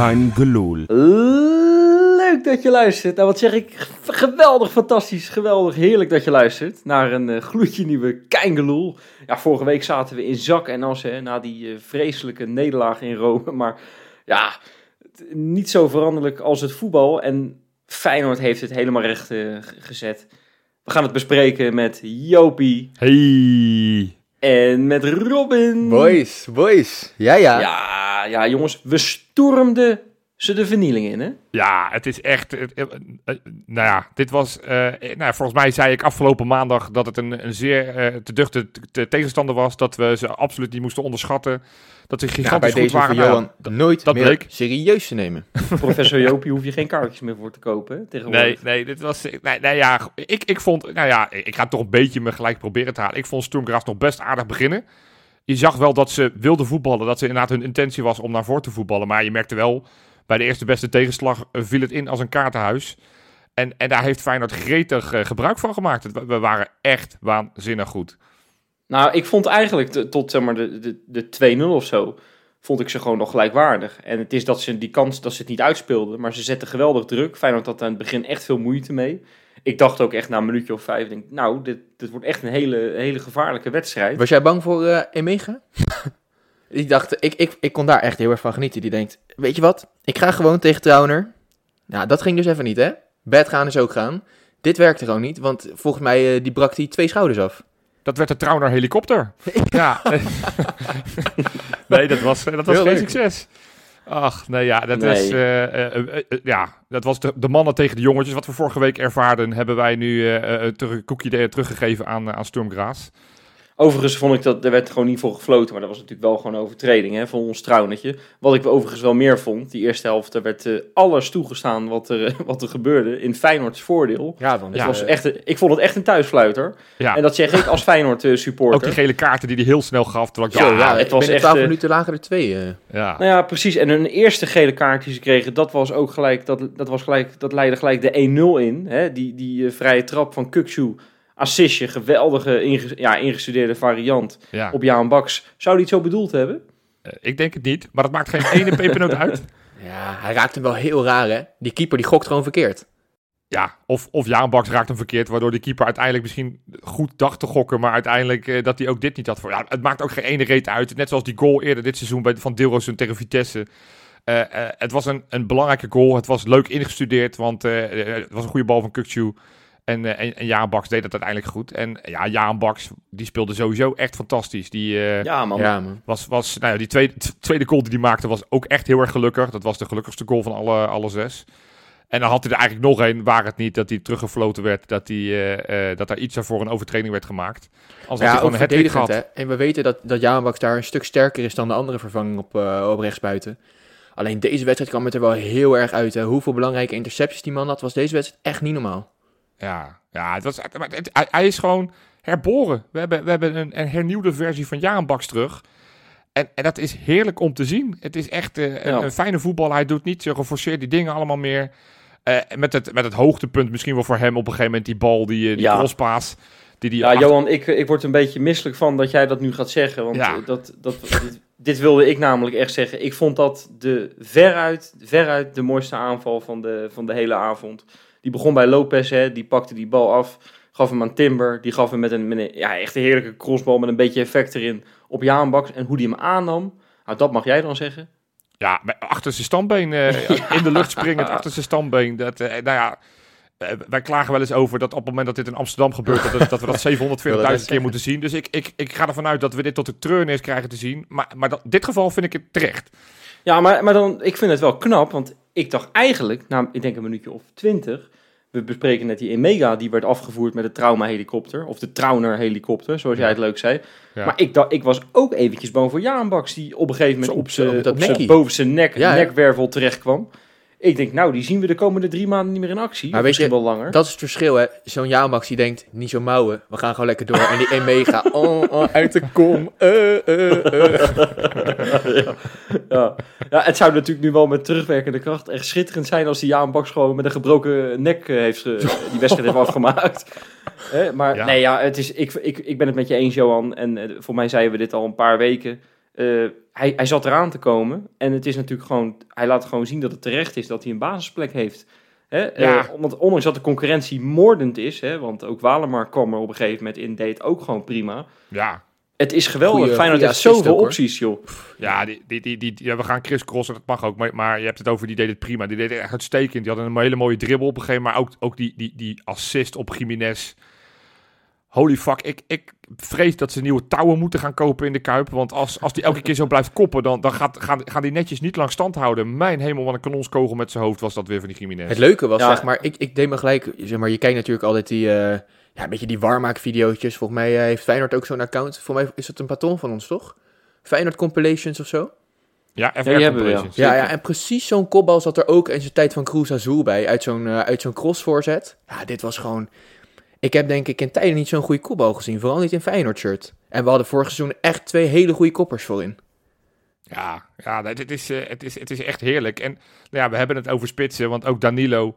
Kein. Leuk dat je luistert. Nou, wat zeg ik? Geweldig, fantastisch, geweldig, heerlijk dat je luistert naar een uh, gloedje nieuwe Keingeloel. Ja, vorige week zaten we in zak en as hè, na die uh, vreselijke nederlaag in Rome. Maar ja, niet zo veranderlijk als het voetbal. En Feyenoord heeft het helemaal recht uh, gezet. We gaan het bespreken met Jopie. Hey. En met Robin. Boys, boys. Ja, ja. Ja, ja jongens, we stormden ze de vernieling in, hè? Ja, het is echt. Het, uh, nou ja, dit was. Uh, nou, volgens mij zei ik afgelopen maandag dat het een, een zeer uh, te duchte tegenstander was. Dat we ze absoluut niet moesten onderschatten. Dat ze gigantisch ja, bij goed waren. Voor Johan dat, nooit dat meer bleek. serieus te nemen. Professor Jopie hoef je geen kaartjes meer voor te kopen, hè, tegenwoordig. Nee, nee, dit was. Nee, nee ja, ik, ik vond. Nou ja, ik ga toch een beetje me gelijk proberen te halen. Ik vond Sturmgraaf nog best aardig beginnen. Je zag wel dat ze wilden voetballen. Dat ze inderdaad hun intentie was om naar voren te voetballen. Maar je merkte wel bij de eerste beste tegenslag viel het in als een kaartenhuis. En, en daar heeft Feyenoord gretig uh, gebruik van gemaakt. We waren echt waanzinnig goed. Nou, ik vond eigenlijk de, tot zeg maar, de, de, de 2-0 of zo, vond ik ze gewoon nog gelijkwaardig. En het is dat ze die kans, dat ze het niet uitspeelden, maar ze zetten geweldig druk. Feyenoord had aan het begin echt veel moeite mee. Ik dacht ook echt na een minuutje of vijf, denk, nou, dit, dit wordt echt een hele, hele gevaarlijke wedstrijd. Was jij bang voor uh, Emega? Ik dacht, ik, ik, ik kon daar echt heel erg van genieten. Die denkt, weet je wat, ik ga gewoon tegen Trauner. Nou, dat ging dus even niet, hè? Bed gaan is ook gaan. Dit werkte gewoon niet, want volgens mij uh, die brak hij twee schouders af. Dat werd de Trauner helikopter. ja. nee, dat was, dat was Heel geen leuk. succes. Ach, nee, ja, dat, Nee. Was, uh, uh, uh, ja, dat was de, de mannen tegen de jongetjes. Wat we vorige week ervaarden, hebben wij nu uh, terug, een koekje teruggegeven aan, aan Sturmgraas. Overigens vond ik dat er werd gewoon niet voor gefloten, maar dat was natuurlijk wel gewoon overtreding hè, van ons trouwnetje. Wat ik overigens wel meer vond, die eerste helft, er werd uh, alles toegestaan wat er, wat er gebeurde in Feyenoords voordeel. Ja, want het was echt, een, ik vond het echt een thuisfluiter. Ja. En dat zeg ik als Feyenoord uh, supporter. Ook die gele kaarten die hij heel snel gaf. Ja, ik dacht, ja, het was echt... 12 minuten lagen er twee. Ja. Nou ja, precies. En hun eerste gele kaart die ze kregen, dat was ook gelijk, dat, dat, was gelijk, dat leidde gelijk de 1-0 in. Hè? Die, die vrije trap van Kukcu assistje, geweldige inge ja, ingestudeerde variant ja. op Jaan Baks. Zou hij het zo bedoeld hebben? Uh, ik denk het niet, maar het maakt geen ene pepernoot uit. Ja, hij raakt hem wel heel raar, hè? Die keeper die gokt gewoon verkeerd. Ja, of, of Jaan Baks raakt hem verkeerd, waardoor die keeper uiteindelijk misschien goed dacht te gokken, maar uiteindelijk uh, dat hij ook dit niet had voor. Ja, het maakt ook geen ene reet uit. Net zoals die goal eerder dit seizoen bij, van Deelrozen tegen Vitesse. Uh, uh, het was een, een belangrijke goal. Het was leuk ingestudeerd, want uh, het was een goede bal van Kukcu. En, uh, en, en Jaan Baks deed dat uiteindelijk goed. En ja, Jaan Baks, die speelde sowieso echt fantastisch. Die, uh, ja, man. Ja, man. Was, was, nou ja, die tweede, tweede goal die hij maakte was ook echt heel erg gelukkig. Dat was de gelukkigste goal van alle, alle zes. En dan had hij er eigenlijk nog één, waar het niet dat hij teruggefloten werd. Dat, hij, uh, uh, dat er iets daarvoor een overtreding werd gemaakt. Als ja, verdedigend, hè. En we weten dat, dat Jaan Baks daar een stuk sterker is dan de andere vervanging op, uh, op rechtsbuiten. Alleen deze wedstrijd kwam het er wel heel erg uit. Hè. Hoeveel belangrijke intercepties die man had, was deze wedstrijd echt niet normaal. Ja, ja het was, het, het, hij, hij is gewoon herboren. We hebben, we hebben een, een hernieuwde versie van Baks terug. En, en, dat is heerlijk om te zien. Het is echt uh, een, ja. een, fijne voetbal. Hij doet niet zo geforceerd die dingen allemaal meer. Uh, met, het, met het hoogtepunt misschien wel voor hem op een gegeven moment die bal, die, die ja. crosspaas. Die, die ja, achter... Johan, ik, ik word een beetje misselijk van dat jij dat nu gaat zeggen. Want ja. dat, dat, dit, dit, wilde ik namelijk echt zeggen. Ik vond dat de veruit, veruit de mooiste aanval van de, van de hele avond. Die begon bij Lopez, hè, die pakte die bal af, gaf hem aan Timber. Die gaf hem met een, met een ja, echt een heerlijke crossbal met een beetje effect erin op Jaan Baks. En hoe die hem aannam, nou, dat mag jij dan zeggen. Ja, achter zijn stambeen, uh, ja. in de lucht springend, achter zijn stambeen. Dat, uh, nou ja, uh, wij klagen wel eens over dat op het moment dat dit in Amsterdam gebeurt, dat, dat we dat 740.000 keer moeten zien. Dus ik, ik, ik ga ervan uit dat we dit tot de treurnis krijgen te zien. Maar, maar dat, dit geval vind ik het terecht. Ja, maar, maar dan, ik vind het wel knap, want ik dacht eigenlijk, nou, ik denk een minuutje of twintig, we bespreken net die Emega, die werd afgevoerd met de trauma-helikopter, of de Trauner-helikopter, zoals jij het leuk zei. Ja. Maar ik, dacht, ik was ook eventjes bang voor Jaan Baks, die op een gegeven moment op zijn bovenste nek, ja, nekwervel terecht kwam. Ik denk, nou, die zien we de komende drie maanden niet meer in actie. Maar weet je, wel langer. Dat is het verschil, hè. Zo'n Jaanbaks die denkt, niet zo mouwen, we gaan gewoon lekker door. En die Emega, oh, oh, uit de kom, uh, uh, uh. ja. ja. ja, het zou natuurlijk nu wel met terugwerkende kracht echt schitterend zijn als die Jaanbaks gewoon met een gebroken nek heeft, die wedstrijd heeft afgemaakt. Hè? Maar ja. nee, ja, het is, ik, ik, ik ben het met je eens, Johan. En voor mij zeiden we dit al een paar weken. Hij, hij zat eraan te komen. En het is natuurlijk gewoon, hij laat gewoon zien dat het terecht is dat hij een basisplek heeft. Hè? Ja. Eh, want ondanks dat de concurrentie moordend is, hè, want ook Walemar kwam er op een gegeven moment in, deed ook gewoon prima. Ja, Het is geweldig. Goeie- Feyenoord heeft zoveel ook, opties, joh. ja, die, die, die, die, ja, we gaan Chris crossen, dat mag ook. Maar, maar je hebt het over, die deed het prima. Die deed het echt uitstekend. Die had een hele mooie dribbel op een gegeven moment. Maar ook, ook die, die, die assist op Jiménez. Holy fuck, ik, ik vrees dat ze nieuwe touwen moeten gaan kopen in de Kuip. Want als, als die elke keer zo blijft koppen, dan, dan gaat, gaan, gaan die netjes niet lang stand houden. Mijn hemel, wat een kanonskogel met zijn hoofd was dat weer van die Jiménez. Het leuke was, Ja. zeg maar, ik, ik deed me gelijk, zeg maar, je kijkt natuurlijk altijd die, eh, ja, een beetje die warmaak-videootjes. Volgens mij eh, heeft Feyenoord ook zo'n account. Volgens mij is het een patroon van ons, toch? Feyenoord Compilations of zo? Ja, FR Ja, compilations. Ja, ja, en precies zo'n kopbal zat er ook in zijn tijd van Cruz Azul bij, uit zo'n eh, uit zo'n crossvoorzet. Ja, dit was gewoon... Ik heb denk ik in tijden niet zo'n goede kopbal gezien, vooral niet in Feyenoord shirt. En we hadden vorig seizoen echt twee hele goede koppers voorin. Ja, ja dit is, eh, het, is, het is echt heerlijk. En nou ja, we hebben het over spitsen, want ook Danilo,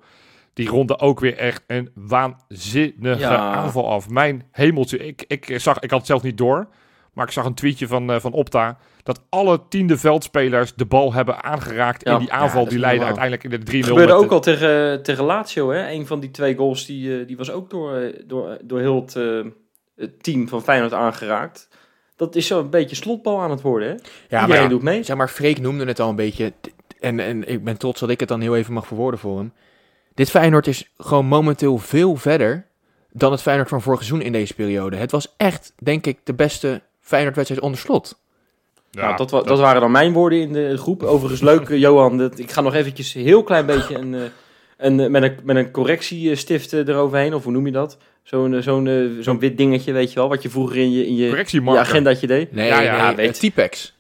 die ronde ook weer echt een waanzinnige Ja. aanval af. Mijn hemeltje, ik, ik, zag, ik had het zelf niet door, maar ik zag een tweetje van, eh, van Opta, dat alle tiende veldspelers de bal hebben aangeraakt Ja. in die aanval Ja, dat die leidde normaal. uiteindelijk in de 3-0. Het gebeurde ook de- al tegen, tegen Lazio, hè. Een van die twee goals, die, eh, die was ook door, eh, door, door heel het, eh, het team van Feyenoord aangeraakt. Dat is zo'n beetje slotbal aan het worden, hè. Ja, Iedereen ja, doet mee. zeg maar, Freek noemde het al een beetje. En, en ik ben trots dat ik het dan heel even mag verwoorden voor hem. Dit Feyenoord is gewoon momenteel veel verder dan het Feyenoord van vorig seizoen in deze periode. Het was echt, denk ik, de beste Feyenoord-wedstrijd onder slot. Ja, nou, dat, wa- dat waren dan mijn woorden in de groep. Overigens leuk, eh, Johan. Dat, ik ga nog eventjes een heel klein beetje een, eh, een, eh, met, een, met een correctiestift eroverheen. Of hoe noem je dat? Zo'n zo'n zo'n wit dingetje, weet je wel. Wat je vroeger in je, in je, agendaatje deed. Nee, Ja, ja, ja, nee, weet- T-Pex.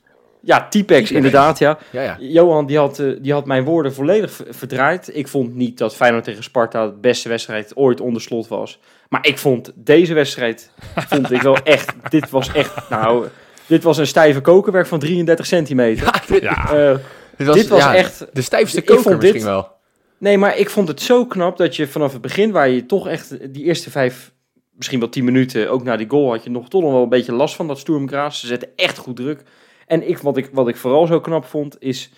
Ja, T-Pex, inderdaad, ja. Ja, ja. Johan die had, eh, die had mijn woorden volledig verdraaid. Ik vond niet dat Feyenoord tegen Sparta de beste wedstrijd ooit onder slot was. Maar ik vond deze wedstrijd, vond ik wel echt, dit was echt, nou, dit was een stijve kokerwerk van 33 centimeter. Ja, dit, Ja, Eh, dit was, dit was ja, echt, de stijfste koker vond dit- misschien wel. nee, maar ik vond het zo knap dat je vanaf het begin, waar je toch echt die eerste vijf, misschien wel tien minuten, ook na die goal had je nog toch nog wel een beetje last van dat Sturmgraas. Ze zetten echt goed druk. En ik, wat, ik, wat ik vooral zo knap vond, is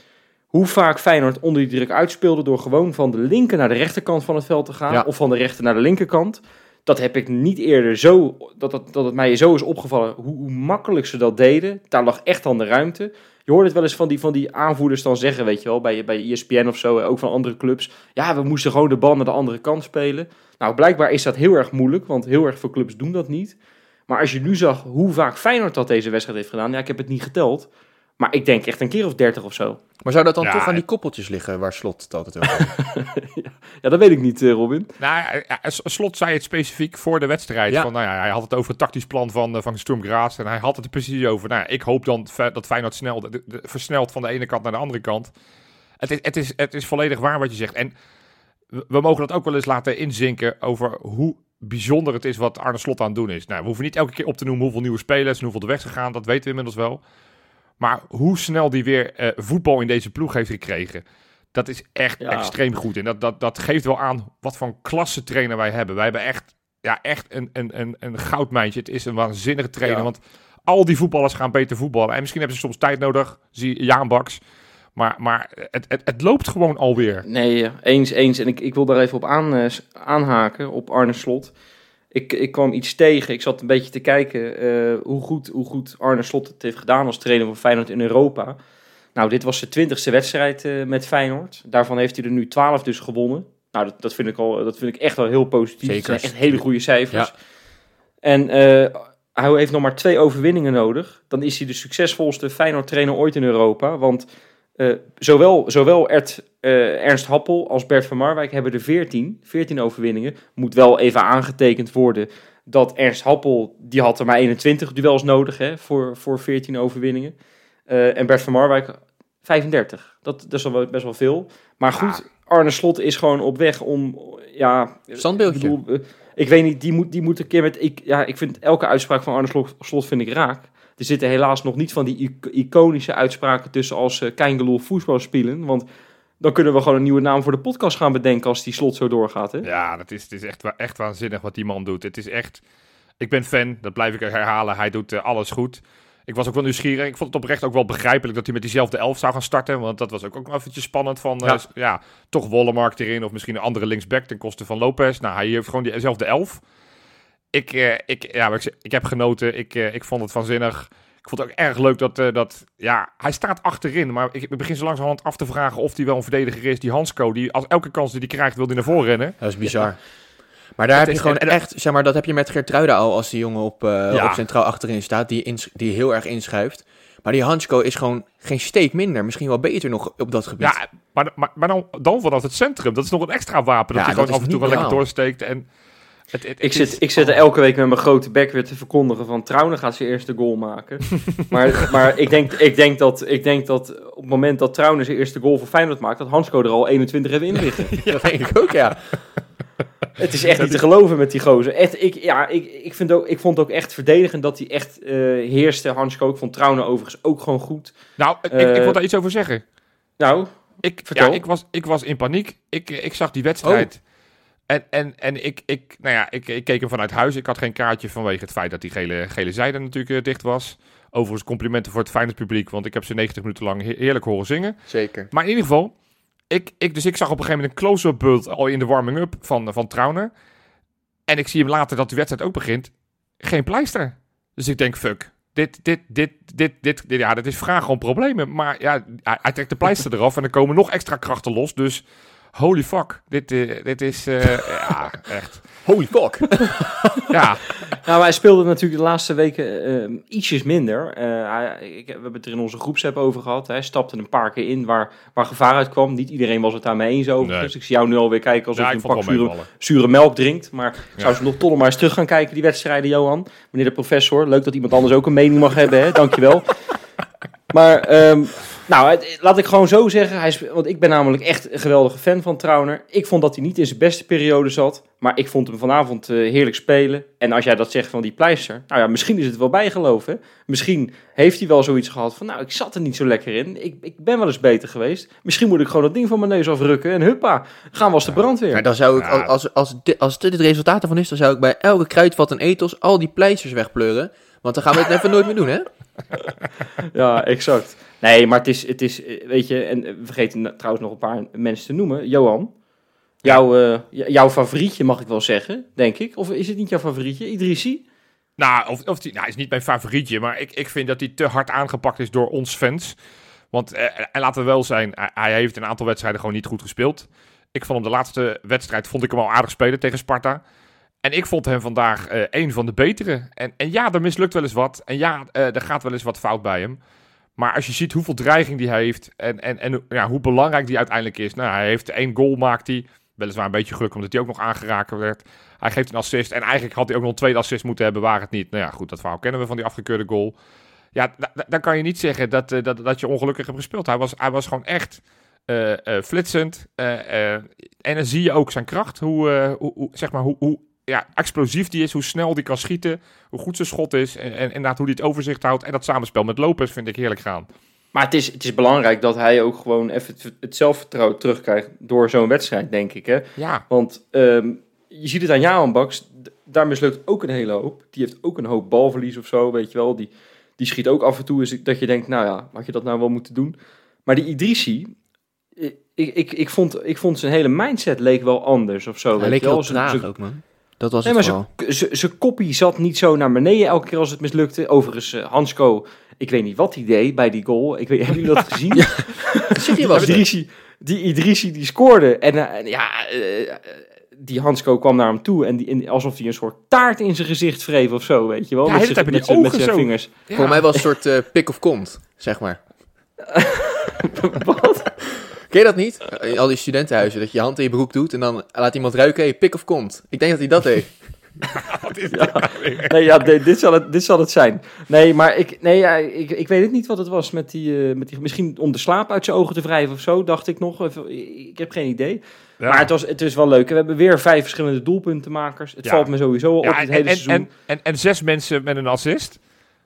hoe vaak Feyenoord onder die druk uitspeelde door gewoon van de linker naar de rechterkant van het veld te gaan. Ja. Of van de rechter naar de linkerkant. Dat heb ik niet eerder zo, dat het, dat het mij zo is opgevallen, hoe, hoe makkelijk ze dat deden. Daar lag echt aan de ruimte. Je hoort het wel eens van die, van die aanvoerders dan zeggen, weet je wel, bij, bij ESPN of zo, ook van andere clubs. Ja, we moesten gewoon de bal naar de andere kant spelen. Nou, blijkbaar is dat heel erg moeilijk, want heel erg veel clubs doen dat niet. Maar als je nu zag hoe vaak Feyenoord dat deze wedstrijd heeft gedaan, ja, ik heb het niet geteld. Maar ik denk echt een keer of dertig of zo. Maar zou dat dan Ja, toch aan die koppeltjes liggen waar Slot het altijd over? Ja, dat weet ik niet, eh, Robin. Nou, ja, ja, S- Slot zei het specifiek voor de wedstrijd. Ja. Van, nou ja, hij had het over het tactisch plan van, eh, van Sturm Graz. En hij had het er precies over. Nou, ja, ik hoop dan dat Feyenoord snel, de- de- versnelt van de ene kant naar de andere kant. Het is, het, is, het is volledig waar wat je zegt. En we, we mogen dat ook wel eens laten inzinken over hoe bijzonder het is wat Arne Slot aan het doen is. Nou, we hoeven niet elke keer op te noemen hoeveel nieuwe spelers en hoeveel er weg zijn gegaan. Dat weten we inmiddels wel. Maar hoe snel die weer eh, voetbal in deze ploeg heeft gekregen. Dat is echt Ja. extreem goed. En dat, dat, dat geeft wel aan wat voor klasse trainer wij hebben. Wij hebben echt, ja, echt een, een, een, een goudmijntje. Het is een waanzinnige trainer. Ja. Want al die voetballers gaan beter voetballen. En misschien hebben ze soms tijd nodig. Zie Jaan Baks. Maar, maar het, het, het loopt gewoon alweer. Nee, eh, eens, eens. En ik, ik wil daar even op aan, eh, aanhaken, op Arne Slot. Ik, ik kwam iets tegen. Ik zat een beetje te kijken eh, hoe, goed, hoe goed Arne Slot het heeft gedaan als trainer van Feyenoord in Europa. Nou, dit was zijn twintigste wedstrijd met Feyenoord. Daarvan heeft hij er nu twaalf dus gewonnen. Nou, dat, dat, vind ik al, dat vind ik echt wel heel positief. Zeker. Dat zijn echt hele goede cijfers. Ja. En hij heeft nog maar twee overwinningen nodig. Dan is hij de succesvolste Feyenoord-trainer ooit in Europa. Want eh, zowel, zowel Ert, eh, Ernst Happel als Bert van Marwijk hebben er 14. 14 overwinningen. Moet wel even aangetekend worden dat Ernst Happel, die had er maar 21 duels nodig hè, voor, voor 14 overwinningen. Eh, en Bert van Marwijk 35. Dat, dat is al wel- best wel veel. Maar goed, Arne Slot is gewoon op weg om, ja... Standbeeldje. Ik, bedoel, ik weet niet, die moet, die moet een keer met... Ik, ja, ik vind elke uitspraak van Arne Slot, Slot vind ik raak. Er zitten helaas nog niet van die ic- iconische uitspraken tussen als uh, Keingeloel voetbal spelen. Want dan kunnen we gewoon een nieuwe naam voor de podcast gaan bedenken als die Slot zo doorgaat. Hè? Ja, dat is, het is echt, echt waanzinnig wat die man doet. Het is echt... Ik ben fan, dat blijf ik herhalen. Hij doet eh, alles goed. Ik was ook wel nieuwsgierig. Ik vond het oprecht ook wel begrijpelijk dat hij met diezelfde elf zou gaan starten. Want dat was ook, ook eventjes spannend van, ja, ja toch Wollemark erin of misschien een andere linksback ten koste van Lopez. Nou, hij heeft gewoon diezelfde elf. Ik, ik, ja, ik, ik heb genoten. Ik, ik vond het vanzinnig. Ik vond het ook erg leuk dat, uh, dat ja, hij staat achterin. Maar ik, begin zo langzamerhand af te vragen of hij wel een verdediger is. Die Hansco, die als elke kans die hij krijgt, wil hij naar voren rennen. Dat is bizar. Maar daar heb je gewoon echt, zeg maar, dat heb je met Gertruida al als die jongen op, uh, ja. op centraal achterin staat, die, ins, die heel erg inschuift. Maar die Hansko is gewoon geen steek minder. Misschien wel beter nog op dat gebied. Ja, maar, maar, maar dan, dan vanaf het centrum. Dat is nog een extra wapen. Dat ja, je gewoon af en toe wel lekker doorsteekt. En ik, zit, ik zit er elke week met mijn grote bek weer te verkondigen van Trouwen gaat zijn eerste goal maken. maar maar ik, denk, ik, denk dat, ik denk dat op het moment dat Trouwen zijn eerste goal voor Feyenoord maakt, dat Hansco er al 21 heeft in liggen. ja, dat denk ik ook, ja. Het is echt niet te geloven met die gozer. Echt, ik, ja, ik, ik, vind ook, ik vond ook echt verdedigend dat hij echt uh, heerste. Hansco, ik vond Trouwen overigens ook gewoon goed. Nou, ik, ik, wil daar iets over zeggen. Nou, ik, vertel. Ja, ik, was, ik was in paniek. Ik, ik zag die wedstrijd. Oh. En, en, en ik, ik, nou ja, ik, ik keek hem vanuit huis. Ik had geen kaartje vanwege het feit dat die gele, gele zijde natuurlijk uh, dicht was. Overigens complimenten voor het Feyenoord publiek, want ik heb ze 90 minuten lang heerlijk horen zingen. Zeker. Maar in ieder geval, ik, ik, dus ik zag op een gegeven moment een close-up beeld al in de warming-up van, van Trauner. En ik zie hem later dat de wedstrijd ook begint. Geen pleister. Dus ik denk, fuck. Dit, dit, dit, dit, dit, dit ja, dit is vragen om problemen. Maar ja, hij, hij trekt de pleister eraf en er komen nog extra krachten los. Dus holy fuck, dit, uh, dit is, uh, ja, echt. Holy fuck. ja. Nou, hij speelde natuurlijk de laatste weken uh, ietsjes minder. Hij, ik, we hebben het er in onze groepsapp over gehad. Hij stapte een paar keer in waar, waar gevaar uitkwam. Niet iedereen was het daarmee eens over. Nee. Dus ik zie jou nu alweer kijken alsof ja, je een pak zure, zure, melk drinkt. Maar ja. zou ze nog toch nog maar eens terug gaan kijken, die wedstrijden, Johan? Meneer de professor, leuk dat iemand anders ook een mening mag hebben, hè? Dankjewel. maar... Um, nou, laat ik gewoon zo zeggen. Hij is, want ik ben namelijk echt een geweldige fan van Trauner. Ik vond dat hij niet in zijn beste periode zat. Maar ik vond hem vanavond uh, heerlijk spelen. En als jij dat zegt van die pleister. Nou ja, misschien is het wel bijgeloof. Hè? Misschien heeft hij wel zoiets gehad van. Nou, ik zat er niet zo lekker in. Ik, ik ben wel eens beter geweest. Misschien moet ik gewoon dat ding van mijn neus afrukken. En huppa, gaan we als de brandweer. Ja, dan zou ik, als, als, als, dit, als dit het resultaat ervan is. Dan zou ik bij elke kruidvat en ethos al die pleisters wegpleuren. Want dan gaan we het even nooit meer doen, hè? ja, exact. Nee, maar het is, het is, eh, weet je, en we vergeten trouwens nog een paar mensen te noemen. Johan, jouw, uh, jouw favorietje mag ik wel zeggen, denk ik. Of is het niet jouw favorietje, Idrissi? Nou, of, of die, nou, is niet mijn favorietje, maar ik, ik vind dat hij te hard aangepakt is door ons fans. Want, eh, en laten we wel zijn, hij heeft een aantal wedstrijden gewoon niet goed gespeeld. Ik vond hem de laatste wedstrijd, vond ik hem al aardig spelen tegen Sparta. En ik vond hem vandaag een van de betere. En, en ja, er mislukt wel eens wat. En ja, uh, er gaat wel eens wat fout bij hem. Maar als je ziet hoeveel dreiging die heeft en, en, en ja, hoe belangrijk die uiteindelijk is. Nou, hij heeft één goal maakt hij. Weliswaar een beetje geluk omdat hij ook nog aangeraakt werd. Hij geeft een assist en eigenlijk had hij ook nog een tweede assist moeten hebben, waar het niet. Nou ja, goed, dat verhaal kennen we van die afgekeurde goal. Ja, dan kan je niet zeggen dat, uh, dat, dat je ongelukkig hebt gespeeld. Hij was, hij was gewoon echt uh, uh, flitsend. en dan zie je ook zijn kracht. Hoe, hoe, hoe, zeg maar, hoe, hoe ja, explosief die is, hoe snel die kan schieten, hoe goed zijn schot is en, en inderdaad hoe hij het overzicht houdt. En dat samenspel met Lopez vind ik heerlijk gaan. Maar het is, het is belangrijk dat hij ook gewoon even het, zelfvertrouwen terugkrijgt door zo'n wedstrijd, denk ik. Hè? Ja. Want um, je ziet het aan Jaan Baks, daar mislukt ook een hele hoop. Die heeft ook een hoop balverlies of zo, weet je wel. Die, die schiet ook af en toe is dat je denkt, nou ja, had je dat nou wel moeten doen? Maar die Idrissi, ik, ik, ik, vond, ik vond zijn hele mindset leek wel anders of zo. Hij weet leek je wel. traag ook, man. Dat was nee, het maar zijn koppie zat niet zo naar beneden elke keer als het mislukte. Overigens, uh, Hansco, ik weet niet wat hij deed bij die goal. Ik weet, hebben jullie dat gezien? ja. die, was Idrissi, die Idrissi die scoorde. En uh, ja, uh, die Hansco kwam naar hem toe en, die, en alsof hij een soort taart in zijn gezicht wreef of zo, weet je wel. Ja, met, met, met, met zijn vingers. Ja. Voor mij was het een soort pik of kont, zeg maar. wat? Ken je dat niet? In al die studentenhuizen, dat je je hand in je broek doet en dan laat iemand ruiken, hey, pik of kont. Ik denk dat hij dat heeft. Wat is ja. Nee, ja, dit, zal het, dit zal het zijn. Nee, maar ik, nee, ja, ik, ik weet het niet wat het was met die, uh, met die... Misschien om de slaap uit zijn ogen te wrijven of zo, dacht ik nog. Ik heb geen idee. Ja. Maar het, was, het is wel leuk. We hebben weer vijf verschillende doelpuntenmakers. Het ja. valt me sowieso op het hele en, seizoen. En, en, en, zes mensen met een assist.